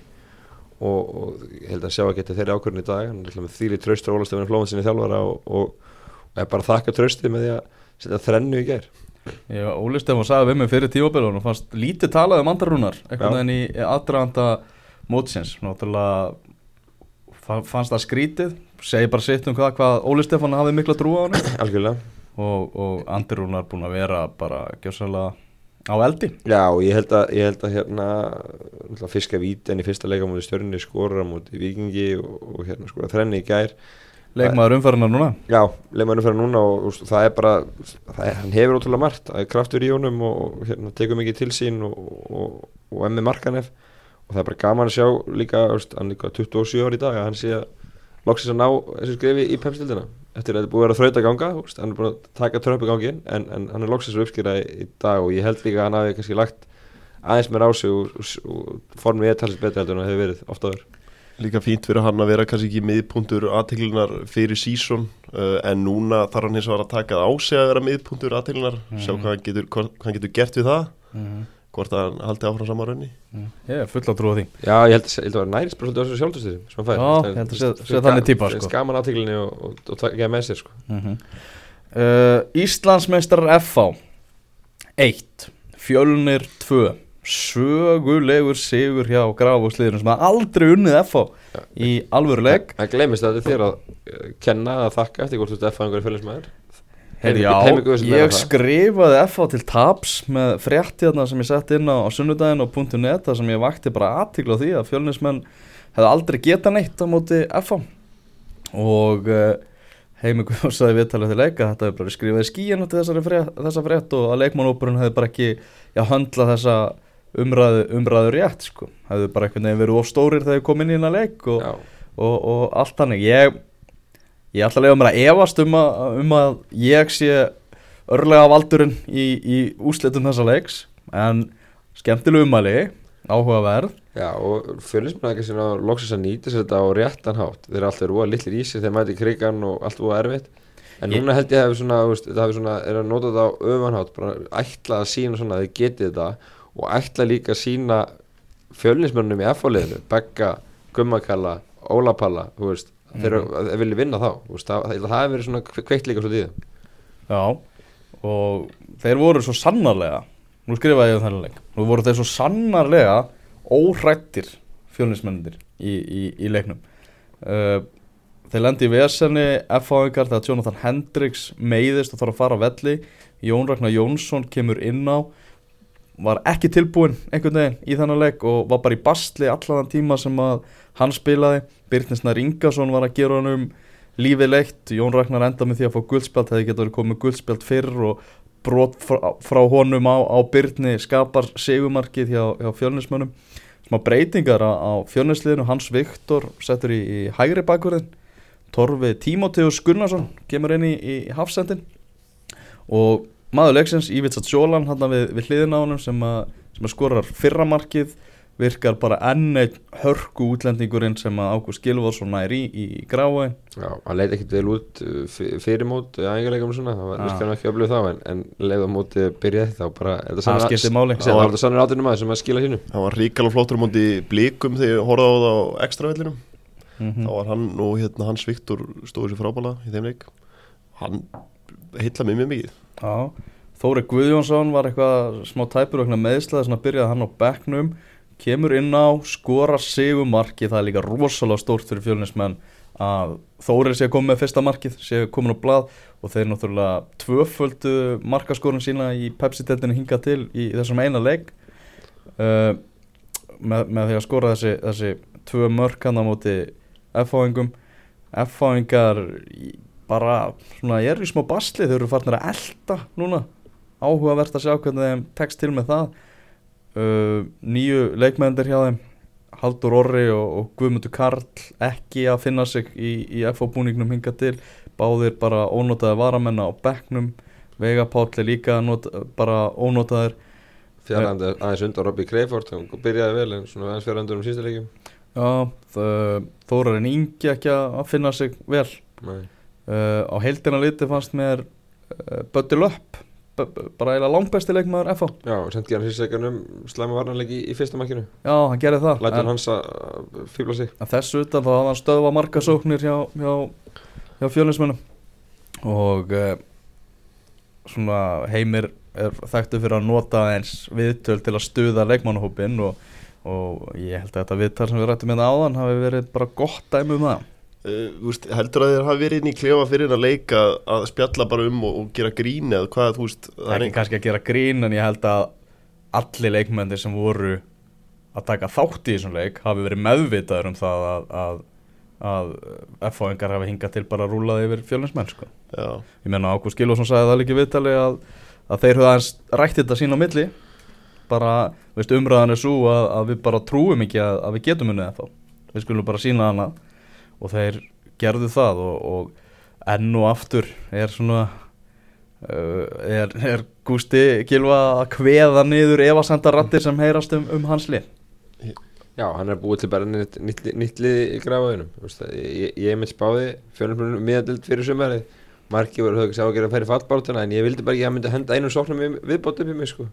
Og, og ég held að sjá ekki þetta þeirri ákvörðin í dag. Hann er þýli traustur Ólafstefinu Flóðan sinni þjálfara og, og, og er bara að þakka trausti með því að setja þrennu í Já, Óli Stefán sagði við mig fyrir tímabili og fannst lítið talað um andarrúnar Já. einhvern veginn í aðdraganda mótsins. Náttúrulega fa- fannst það skrítið segi bara sitt um hvað, hvað Óli Stefán hafði mikla trú á hann algjörlega. Og, og andarrúnar búin að vera bara gjössalega á eldi. Já ég held að, ég held að hérna fiska vítin í fyrsta leika mútið stjörnir skora mútið vikingi og, og hérna skora þrenni í gær leikmaður umferðina núna? Já, leikmannum fyrir núna og, og það er bara, það er, hann hefur ótrúlega margt, það er kraftur í honum og, og hérna, tekur mikið til sín og, og, emmi markanef. Og það er bara gaman að sjá líka, veist, hann líka 27 ári í dag að hann sé að loksins að ná þessu skrifi í pepstildina eftir að þetta búið að vera þraut að ganga, veist, hann er búin að taka tröppu gangin en, en hann er loksins að uppskýra í, í dag og ég held líka að hann hafi kannski lagt aðeins mér á sig og, formið er talsið betur heldur en það hefur verið ofta áður. Líka fínt fyrir hann að vera kannski ekki miðpuntur aðteglunar fyrir sísón uh, en núna þarf hann hins vegar að taka það á sig að vera miðpuntur aðteglunar sjá hvað hann getur, hvað hvað hann getur gert við það hvort að hann haldi áfram saman raunni. Ég er full að trúa því. Já, ég held, ég held að vera nærist bara svolítið á þessu sjálfstöðum sem hann fær. Já, Það ég held að það er- þannig típa, það. Skaman aðtíklinni og, og, og taka með sér sko. uh, Íslandsmeistrar FH 1 Fjölnir 2 sögulegur sigur hjá Grafúsliðinu sem hafa aldrei unnið FH í alvöru leik. Það gleymist að þetta þér að uh, kenna að þakka eftir hvort þú ert F að einhverju Heyrðu, Já, ég skrifaði FH til taps með fréttiðna sem ég sett inn á, á sunnudaginn og .net þar sem ég vakti bara aðtíkla á því að fjölnismenn hefði aldrei geta neitt á móti FH og uh, Heimi Guðjóns sagði viðtalið til leika þetta hefði bara skrifaði skíinu til þessari frétt, þessa frétt og að leikmannópurinn hefði bara ekki já, höndla þessa umræðu, umræðu rétt sko, hefði bara einhvern veginn verið of stórir þegar þeir kom inn í hérna leik og, og, og allt þannig. Ég, ég ætla að lega mér að efast um að, um að ég sé örlega valdurinn í, í úslitum þessa leiks en skemmtileg umæli áhugaverð. Já og fjölusmæður ekki sinna loksins að nýta sér þetta á réttan hátt. Þeir eru alltaf voða litlir í sig þegar mæti krigan og allt voða erfitt. En Ég- núna held ég að hefur svona, það hefur svona, er að nota þetta á öfanhátt, bara ætla að sína svona að þið getið þetta og ætla líka að sína fjölinsmörnum í F-fáliðinu, Begga, Gummakalla, Ólapalla, þeir, þeir vilja vinna þá, veist, það, það hefur verið svona kveikt líka í þeim. Já, og þeir voru svo sannarlega, nú skrifaði ég um þennan leik, nú voru þeir svo sannarlega óhrættir fjölinsmennir í, í, í leiknum. Uh, þeir lendi í vesenni F-áingar þegar Jonathan Hendricks meiðist og þarf að fara á velli, Jón Ragnar Jónsson kemur inn á, var ekki tilbúinn einhvern veginn í þennan leik og var bara í bastli allan tíma sem að hann spilaði, Birtnisnar Ingason var að gera hann um lífið leitt. Jón Ragnar enda með því að fá guldspjald hefði getur verið komið guldspjald fyrr og brot frá, frá honum á, á Byrni skapar segumarkið hjá, hjá fjölnismönnum. Smá breytingar á, á fjölnisliðinu Hans Viktor settur í, í hægri bakverðin Torfi Tímoteus Gunnarsson kemur inn í, í hafsendin og maður leiksins Ívitsa Sjólan hann við, við hliðina á honum sem að, sem að skorar fyrramarkið virkar bara enn einn hörku útlendingurinn sem að Ágúst Gilvarsson er í, í, í grái Já, hann leiti ekkit vel út uh, fyr- fyrir mót, æfingarleikum og svona, það virkar hann ekki öflug þá, en, en leið á móti byrjaði þá bara, þetta Það skiptir máli. Það var þetta sannur áttunum aðeins sem að skila sínu. hann var ríkala flottur á móti blikum þegar ég horfði á það á ekstravellinum mm þá var hann og hérna Hans Viktor stóður sér frábæla í þeim leik. Hann heitla mig mjög mikið Þóri Guðjónsson var eitthvað smá tæpur og meðslaði svona byrjaði hann á bekknum. Kemur inn á, skora sigur markið það er líka rosalega stórt fyrir fjölnismenn að Þóri sé að koma með fyrsta markið, sé komin á blað og þeir náttúrulega tvöföldu markaskorun sína í Pepsi-teltinu hinga til í þessum eina leik. Uh, með, með því að skora þessi, þessi tvö mörk hann á móti F-fáingum. F-fáingar bara svona, ég er í smá basli þau eru farnir að elda núna. Áhugavert að sjá hvernig þeim tekst til með það. Uh, nýju leikmennir hjá þeim Haldur Orri og, og Guðmundur Karl ekki að finna sig í, í FH búningnum hinga til. Báðir bara ónotaði varamenn á bekknum. Vega Páll er líka not, bara ónotaðir Fjarlandi aðeins undan Robby Crayford hann byrjaði vel en svona aðeins fjarlandur um sísta leikjum. Já, Þórarinn Ingi ekki að finna sig vel. Nei. Uh, á heildina liti fannst mér uh, Bötti Löpp bara eiginlega langbæsti leikmaður FH Já, sendi hann sísta leikunum slæma varnarleiki í, í fyrsta makkinu Já, hann gerði það Lætur en, hans að fýbla sig. En þessu utan þá hafði hann stöðva markasóknir hjá, hjá, hjá fjölinsmennum og uh, svona heimir er þekktu fyrir að nota eins viðtöl til að stuða leikmannahópin og, og ég held að þetta viðtal sem við rættum með áðan hafi verið bara gott dæmi um það Uh, heldur að þér hafi verið inn í klefa fyrir að leika að spjalla bara um og, og gera grín eða hvað þú veist það er ekki kannski að gera grín en ég held að allir leikmennir sem voru að taka þátt í þessum leik hafi verið meðvitaður um það að, að, að F-fáingar hafi hingað til bara að rúlaði yfir fjölinsmenn sko. Ég menna Ágúst Gilvason sagði það líka í viðtali að, að þeir höfðu aðeins rætt þetta sín á milli. Bara, veist, umræðan er svo að, að við bara trúum ekki að, að við getum unnið F-fá við skulum bara sína hana og þeir gerðu það og, og enn og aftur er svona uh, er, er Gústi Gilva að kveða niður evasenda rattir sem heyrast um, um hans lið? Já, hann er búið til bara nýtt, lið í grafaðunum Ég, ég mynd spáði fjölumlunum miðadild fyrir sumari Marki voru höfðu sá að gera að færi fallbártuna en ég vildi bara ekki að myndi henda einum sóknum við- viðbót upp í mig sko.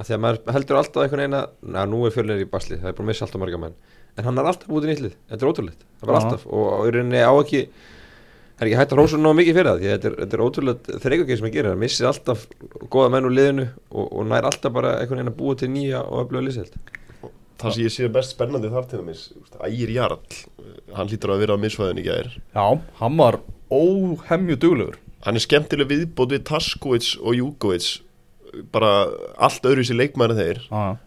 Af því að maður heldur alltaf einhvern veginn að nú er fjölunir í basli, það er búin að missa alltaf marga menn en hann er alltaf búið til nýtt lið, þetta er ótrúlegt. Það Já. alltaf. Og, í rauninni á ekki það er ekki hægt að hrósa nóg mikið fyrir það því að þetta er, þetta er ótrúlega þreikugið sem að gera hann missir alltaf góða menn úr liðinu og, og nær alltaf bara einhvern veginn að búa til nýja og öfluga liðselt það sem ég sé best spennandi þar til dæmis Ægir Jarl, uh, hann hlýtur að vera á misfæðin í gær. Já, hann var óhemju duglegur. Hann er skemmtileg viðbót við Taskovic og Júkovic bara allt öðru sér leikmæri þeir.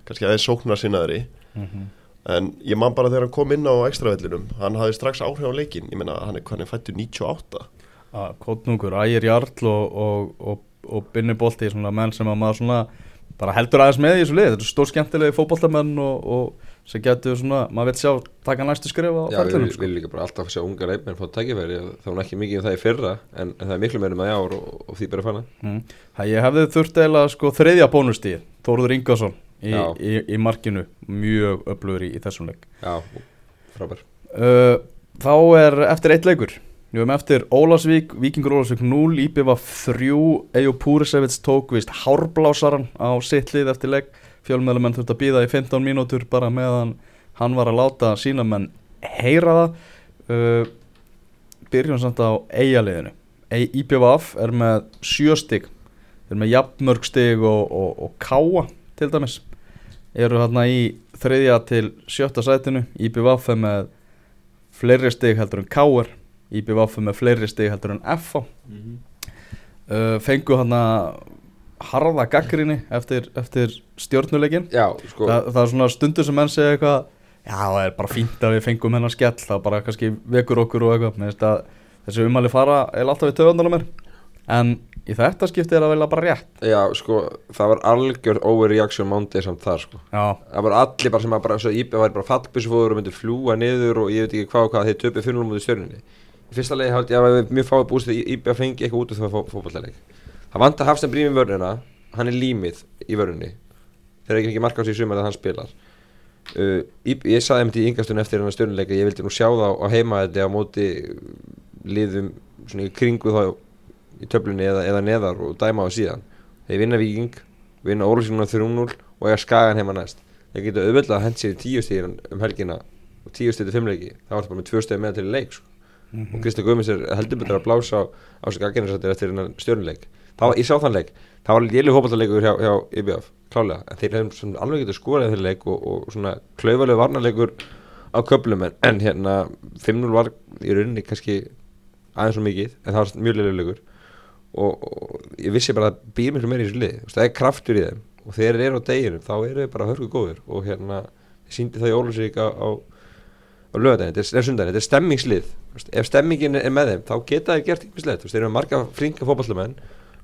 Kannski aðeins sóknar sinnaðri mm en ég man bara þegar hann kom inn á ekstravellinum hann hafði strax áhrif á leikin ég meina hann er, hann er fættur 98 að Kotnungur, Ægir Jarl og, og, og, og Binni svona menn sem að maður svona bara heldur aðeins með í þessu lið, þetta er stór skemmtilegi fótboltamenn og, og sem getur svona maður vil sjá taka næstu skrif á Já, við viljum líka bara alltaf sjá unga leikmenn fá tækifæri, þá er ekki mikið um það í fyrra en, en það er miklu meira með í ár og, og því bara að fanna mm. Það ég hefði þurft eiginlega sko þriðja bónustíð Þóruður Ingarsson í, í, í markinu mjög öflugur í, í þessum leik. Já, frábær. Uh, Þá er eftir eitt leikur. Við erum eftir Ólasvík, Víkingur Ólasvík 0, IPV 3, Ejo Púrisevits tók vist hárblásaran á sitt lið eftir leik Fjölmjölumenn þurft að býða í 15 mínútur bara meðan hann var að láta sína menn heyra það. Uh, Byrjum samt á eigaliðinu IPVF er með sjö stig. Er með jafnmörg stig og, og, og káa til dæmis eru hérna í þriðja til sjötta sætinu. IPVF er með fleiri stig heldur en káar IPVF er með fleiri stig heldur en FH uh, fengu hérna harða gaggrinni eftir, eftir stjórnuleikin Já, sko, Þa, það er svona stundur sem menn segja eitthvað já það er bara fínt að við fengum hennar skell. Það bara kannski vekur okkur og eitthvað. Þessi umæli fara er alltaf í töðandanum mér en í þetta skipti er það vel bara rétt. Já, sko, það var algjör overreaction mándið samt það, sko. Já, Það var allir bara sem að bara, svo íbjöð var bara fallbísufóður og myndi fljúa niður og ég veit ekki hvað og hvað þeir töpu fyrir mútið stjörnunni. Í fyrsta leið held ég að mjög fáið búist að íbjöð fengi eitthvað út af það fótballleik Það vant að Hafstein Brím í vörnina, hann er límið í vörnunni. Þeir eru ekki marka á sig sumar að hann spilar. Uh, Íb, Ég saði einmitt í yngastunum eftir hann stjörnuleika ég vildi nú sjá það á heima þetta á móti liðum svona í kringu þá í töflunni eða, eða neðar og dæma á það síðan. Þeir vinna Viking, vinna Ólfsvíkuna 3-0 og eiga Skagan heima næst. Þeir geta auðvitað að hent sér í tíu stíðin um helgina og tíu stíði fimmleiki. Þá var það bara með tvö stíði með til leik sko. og Kristján Guðmunds er heldur betur að blása á, á sig aðgennarsættir eftir hennar stjórnuleik ég sá þann leik, það var lélu hópallarleikur hjá, hjá IBF, klálega en þeir hefum alveg getið skorað þeir leik og, og svona klaufalega varnarleikur á köflum. En, en hérna 5-0 var í rauninni kannski aðeins svo mikið en það var mjög leilulegur og, og ég vissi bara að býr miklu meira í þessu lið það er kraftur í þeim. Og þegar þeir eru á deginum þá eru þeir bara hörku góður og hérna síndi það í Ólusík á, á, á lögadaginn, þetta er sundaginn, þetta er stemmingslið ef stemmingin er með þeim þá geta þeir gert ykkurslegt, þeir eru marga flinka fótballamenn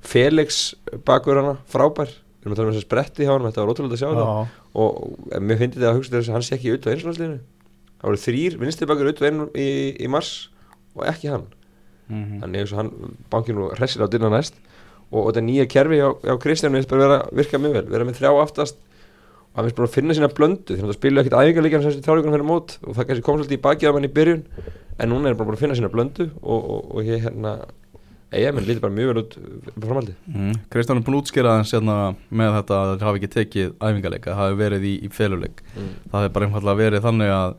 Felix bakur hana, frábær. Við erum að tala um þess að spretti hjá hann, þetta var ótrúlega að sjá það og, og mér finnst þetta að hugsa þess að hann sé ekki út á einslandsliðinu það voru þrýr vinstri bakur út í, í mars og ekki hann mhm. þannig eins og hann bankir nú hressir á dyrna næst. Og, og þetta nýja kerfi á, á Kristjánu er bara vera, virka mjög vel, vera með þrjá aftast. Og hann finnst bara að finna sína blöndu. Því að það spilu ekkert æfingarleikjan sem þessi þrjáleikunum fyrir mót. Og það kannski kom svolítið í bakið á hann í byrjun. En núna er hann bara að finna sína blöndu. Og, og, og ég hérna eiga, menn lítið bara mjög vel út framhaldi Mm. Kristján er búin að útskýra aðeins hérna með þetta að þeir hafi ekki tekið æfingarleika, það hafi verið í, í feluleik. Mm. það hefur bara einfallega verið þannig að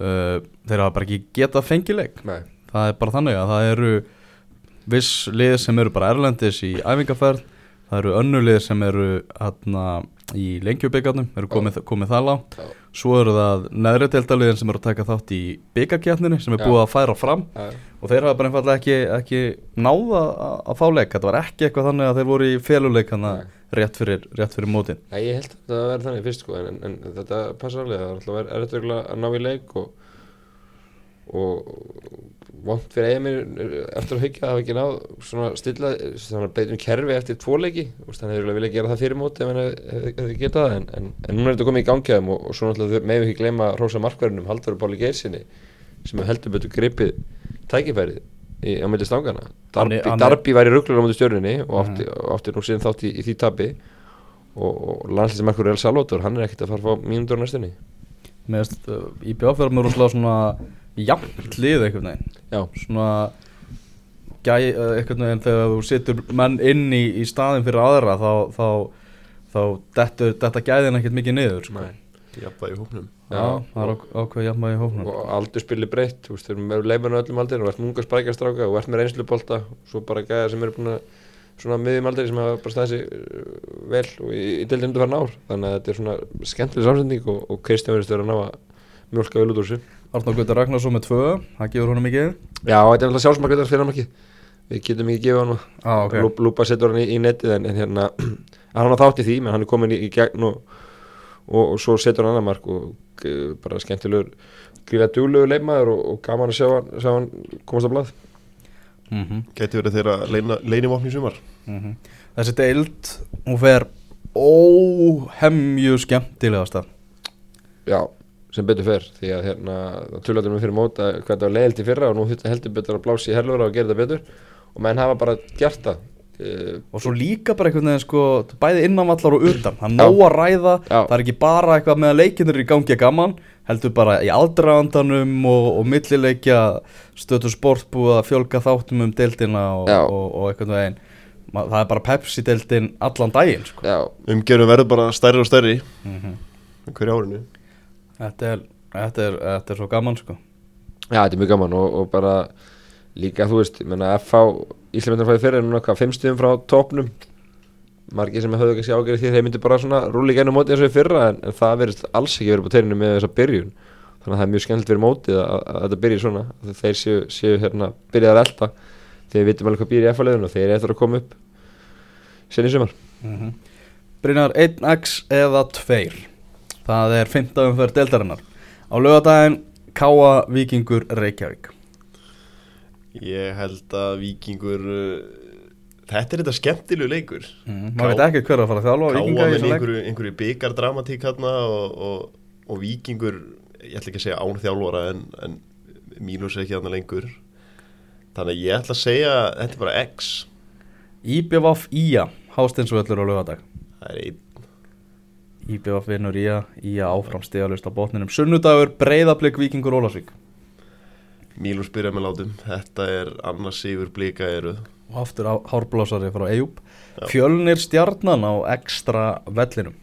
uh, þeir hafa bara ekki getað fengið leik. Nei, það er bara þannig að það eru viss lið sem eru bara erlendis í æfingarferð það eru önnur lið sem eru hérna í lengjubyggarnum eru komið, komið það lágt Já. svo eru það neðri deildaliðin sem eru að taka þátt í byggarkjarninni sem er búið að færa fram Já. og þeir hafa bara einfallega ekki, ekki náða að, að fá leik þetta var ekki eitthvað þannig að þeir voru í Nei. rétt fyrir, rétt fyrir mótin Nei, ég held að það verði þannig fyrst sko, en, en, en þetta passar alveg, það er alltaf er örugglega að ná í leik og, og vond fyrir eigin mér eftir að hyggja að hafa ekki náð svona stilla, svona beitum kerfi eftir tvo leiki, þú veist, þannig að þeir vilja gera það fyrir móti ef hefði getað það en, en, en núna er þetta komið í gangi að þeim og, og svo náttúrulega meðum við ekki gleyma Rósa Markverðinum Haldur Báli Geirsinni sem heldur betur gripið tækifærið í, á milli stangana. Darby, hann er- Darby var í rugglurum á móti stjörninni og átti, og átti nú síðan þátt í, í því tabi og, og landslýsmarkur El Salvador hann er ekkert að fara að fá mínútur á næstunni. Með uh, í bjáfjörðum er rosalega svona jafnt lið einhvern veginn. Já, svona gæ, einhvern veginn þegar þú setur menn inn í, í staðin fyrir aðra þá, þá, þá dettur þetta gæðin ekkert mikið niður sko. Nei. Jafnvægi í hópnum. Já, það er ák- ákveð jafnvægi í hófnum og aldur spili breytt þú veist, þeir eru með leifinu öllum aldir og ert munga sprækjastráka og ert með reynslubolta og svo bara gæða sem eru búin að svona miðjum aldri sem hafa bara staðið sig uh, vel og í, í deildinu fara ár. Þannig að þetta er svona skemmtileg samsending og, og Kristján verðist vera að ná að mjólka vel út úr þessu Arnór Guður Ragnarsson með tvö, það gefur honum mikið. Já, þetta er alltaf sjálfsmarkveitar fyrir hann ekki. Við getum ekki gefið hann ah, okay. Lúp, Lúpa setur hann í, í netið en, en hérna hann har þátt í því, menn hann er komin í, í gegn og, og, og svo setur hann annar mark og uh, bara skemmtilegur gríða duglegur leikmaður og, og gaman að sjá hann, sjá hann komast á blað. Mm -hmm. Gæti verið þeirra leina, leinivopni í sumar. Þessi deild, hún fer óhemju skemmtilega stað Já, sem betur fer því að hérna, tölvættum við fyrir móta hvað þetta var leiðilt í fyrra og nú heldur betur að blási í herlura og gera þetta betur. Og menn hafa bara gert það uh, Og svo líka bara einhvern veginn sko Bæði innanvallar og utan. Það er nóg að ræða Já. Það er ekki bara eitthvað með að leikinir í gangi að gaman Heldur bara í aðdragandanum Og, og millileikja Stötu sport búið að fjölga þáttum um deildina Og, og, og einhvern veginn. Ma- Það er bara Pepsi-deildin allan daginn sko. Já, Umgjörðum verður bara stærri og stærri mm hverju árinu þetta, er, þetta, er, þetta er svo gaman sko. Já, þetta er mjög gaman og, og bara líka þú veist, ég menna FH Íslandmyndir fæði fyrir núna hvað, fimm stíðum frá topnum margir sem höfðu kannski ágjörði því þeir myndi bara svona rúli gænum mótið eins og fyrra en, en það verðist alls ekki verið på teirinu með þessa byrjun. Þannig að það er mjög skemmtilegt fyrir mótið að, að, að þetta byrji svona að þeir séu, séu hérna byrjað að elta þegar við vitum alveg hvað býr í FH-leðinu og þeir eru eftir að koma upp sen í sumar. Mm Brynjar 1x eða 2 Það er 15 umferð deildarinnar. Á lögadaginn Káa Víkingur Reykjavík. Ég held að Víkingur uh, Þetta er þetta skemmtilegu leikur. Mm. Maður veit ekki hver að fara að þjálfa Káa Víkinga í með þessu leik. einhverju, einhverju byggardramatík hérna og, og, og Víkingur ég ætla ekki að segja án þjálfara en, en mínus ekki þarna lengur. Þannig að ég ætla að segja þetta er bara X. IBVF Ía Hásteinsvöllur á lögadag það er einn IBVF vinnur Ía Ía áfram stigalust á botninum. Sunnudagur Breiðablик Víkingur Ólasvík Mílus byrja með látum. Þetta er annars sigur blika eru. Og aftur á hárblásari frá Eyjúb. Fjölnir stjarnan á ekstra vellinum.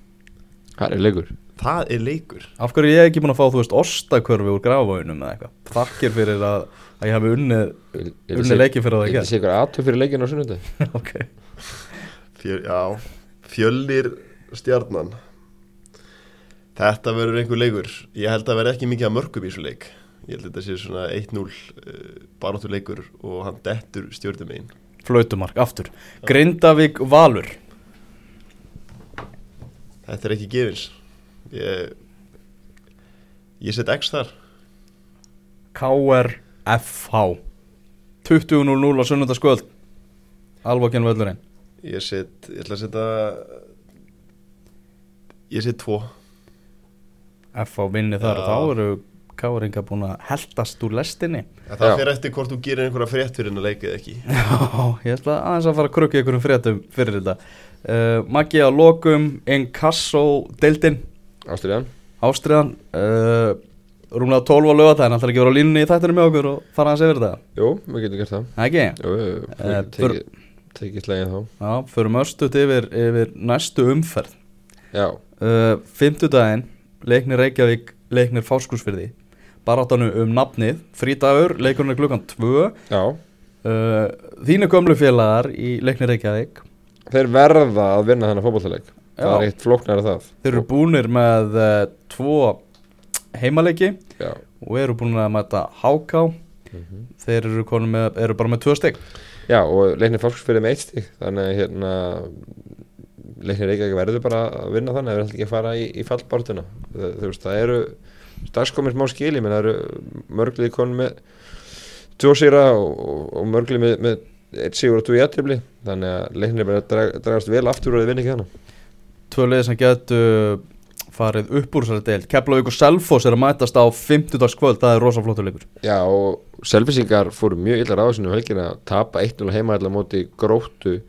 Það er leikur? Það er leikur. Af hverju er ég ekki búin að fá, þú veist, ostakörfi úr grafavóinum eða eitthvað? Þakkir fyrir að, að ég hafi unnið Unnið leikinn fyrir það að Þetta gera. sé ykkur aðtöf fyrir leikinu á sunnudag? Ok. Fjöl, já, fjölnir stjarnan þetta verður einhver leikur. Ég held að verði ekki mikið að mörgum í þessu leik. Ég held að þetta sé svona 1-0 uh, baróttur leikur og hann dettur stjórnum einn Flautumark, aftur. Grindavík Valur. Þetta er ekki gefins. Ég, ég set X þar. KR FH 20.00 á sunnundaskvöld Alvokjan völlurinn. Ég set, ég ætla að setja Ég set tvo FH vinni þar og þá eru KR-inga búin að heldast úr lestinni. En Það fyrir eftir hvort þú gerir einhverja frétt fyrir en að leika eða ekki. Já, ég ætla aðeins að fara að krukka ykkur um fréttum fyrir þetta. Uh, Maggi á lokum Inkasso deildin. Ástriðan Ástriðan uh, Rúmlega 12 á lögatæðin Ætlar ekki að vera á línunni í þættinu með okkur og fara aðeins yfir þetta. Jú, við getum gert það. Ekki? Jú, við Eh, getum tekið, tekið slegin þá. Já, förum östut yfir, yfir næstu umferð. Já, uh, Fymtudaginn Leiknir Reykjavík, leiknir Fáskursfyrði Barátanu um nafnið Frídagur, leikurinn er klukkan 2 uh, Þínu gömlu félagar í leiknir Reykjavík? Þeir verða að vinna þennan fótballtaleik Það er eitt flóknar að það. Þeir eru búnir með uh, tvo heimaleiki Já. og eru búin að mæta HK Mhm. Þeir eru, með, eru bara með tvö stygg Já, og leiknir fólksfyrir með eitt stík Þannig hérna Leiknir Reykjavík verður bara að vinna þannig Það er alltaf ekki að fara í, í fallbártuna það, það eru Dagskomið smá skili, menn það eru mörglið konum með Tvo sigra og, og, og mörglið með, með Eitt sigur og tvo í aðtrifli Þannig að leiknir bara drag, dragast vel aftur og að vinna ekki þannig Tvö liði sem getu farið upp úr þessari deil Keflavík og Selfoss er að mætast á 50 kvöld Það er rosa flottur leikur. Já, og selfisingar fóru mjög illa ráðsynum helgina að tapa 1-0 heima allar móti gróttu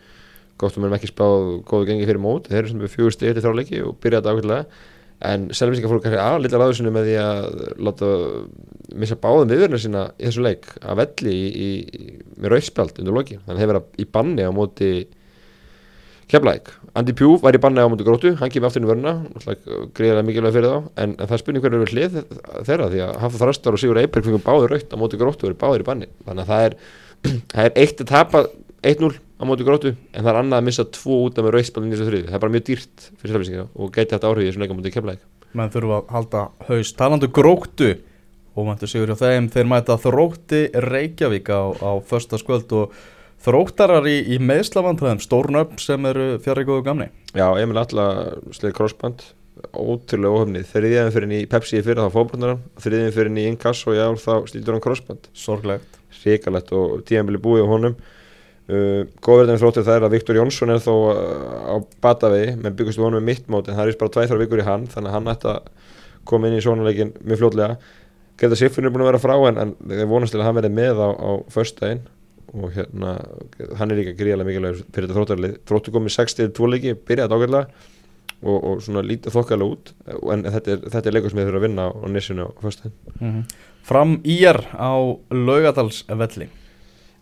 gróttum erum ekki spáð góðu gengi fyrir mót. Þeir eru sem við fjögur stið eftir þráleiki og byrjaði þetta ákveðlega en selfisingar fóru kannski að lilla ráðsynum með því að láta missa báðum viðverðina sína í þessu leik að velli í, í, með rauðspjald undir loki þannig að þeir vera í banni á móti Keflæk, Andy Pjú var í banni á móti gróttu, hann kemur aftur inn í vörna greiðilega mikilvæg fyrir þá. En, en það spurning hverju er hlið þeirra því að Hafþór Þrastar og Sigur Eiberg fengum báður raukt á móti gróttu og eru báður í banni. Þannig að það er, það er eitt að tapa 1-0 á móti gróttu en það er annað að missa tvo út af með rauðspalin í þessu þriði það er bara mjög dýrt fyrir selvisinga og gæti þetta áhrif í þessu leika á móti Keflæk menn þurfa að halda haus. Talandu gróttu og mættu sigur hjá þeim. Þeir mæta þrótti Reykjavík á, á första skvöld og þróttarar í, í meðslavandræðum stórn upp sem eru fjari góðu gamni. Já, Emil Alla sleið crossband ótrúlega óhefnið, þriðjaðin fyrir í Pepsi fyrir þá fóbrunnar hann, þriðjaðin fyrir í Inkasso í ár þá slítur hann crossband. Sorglegt. Hrikalegt og tíðanbili búið á honum uh, góðverðin þróttir það er að Viktor Jónsson er þó uh, á batavegi. Menn byggust við honum með mitt mót en það er bara tvæð þar vikur í hann þannig að hann ætti að koma inn í svonuleikin mjög fljótlega. Greta Siffin er búin að vera frá en, en þeir vonast til að hann verði með á, á föstudaginn. Og hérna hann er líka gríðarlega mikilvæg fyrir þetta þróttarlið þróttur komið 60 tvo leiki, byrjaði ágætlega og, og svona lítið þokkalega út. En þetta er, þetta er leikur sem við þurfum að vinna á, á nissinu á föstudaginn. Fram íjar á laugadalsvelli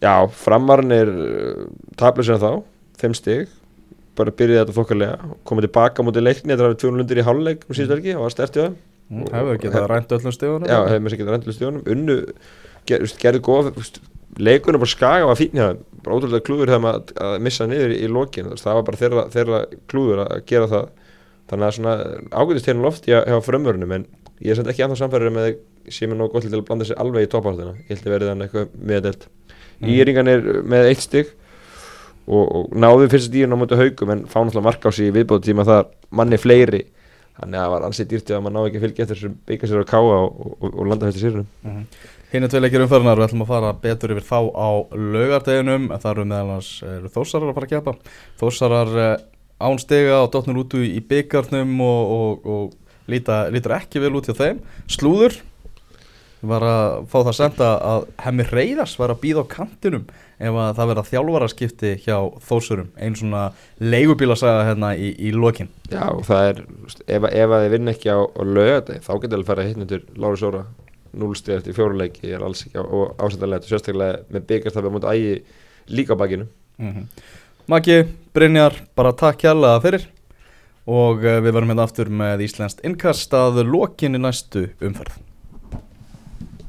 Já, framarinn er tablið sem þá, 5 stig. Bara byrjaði þetta þokkarlega komið tilbaka mútið leikni, þetta var 200 lundir í háluleik um síðustu helgi og var stert í það Mm, hefur getað rænt öllum stegunum Já, hefur með sér getað rendlu stíðunum unnu, ger, gerðu góð leikunum bara skaga var fín þeim. Bara ótrúlega klúður hefum að, að missa niður í, lokin, það var bara þeirra, þeirra klúður að gera það. Þannig að svona ágætist hérna loft hjá, hjá frömmurunum en ég er samt ekki anþá samfærið með sem er nóg gott til að blanda sér alveg í toppáttina ég held að verði þannig eitthvað meðdelt Mhm. Íringan er með eitt stig. Og, og náðu fyrst stíðun á móti haugum en fá náttúrulega mark á sig í viðbóð tíma þar manni fleiri. Þannig að það var ansið dýrt ef maður ná ekki að fylgja eftir þessum byggja sér á káa og, og, og landa þetta sérunum Hinn er tveil ekki umferðinar, við ætlum að fara betur yfir þá á laugardeginum. Það eru meðal hans eru þórsarar að fara að kjapa þórsarar uh, án stiga og dotnur út í byggarnum og, og, og líta, lítur ekki vel út hjá þeim. Slúður var að fá það að senda að hemmi reyðars var að býða á kantinum ef að það verða þjálfaraskipti hjá þósurum einn svona leigubílasaga hérna í, í lokin Já, og það er, ef, ef að þið vinn ekki á, á lögadegi, þá getur fara að hitna undir Lári Sóra, núlstíð eftir fjóruleiki er alls ekki á, og ásættanlega sérstaklega með byggarstafið mútið ægi líka á bakinu. mm -hmm. Maggi, Brynjar, bara takk kjærlega fyrir og eh, við verðum hérna aftur með Íslenskt innkast að lokinni næstu umferð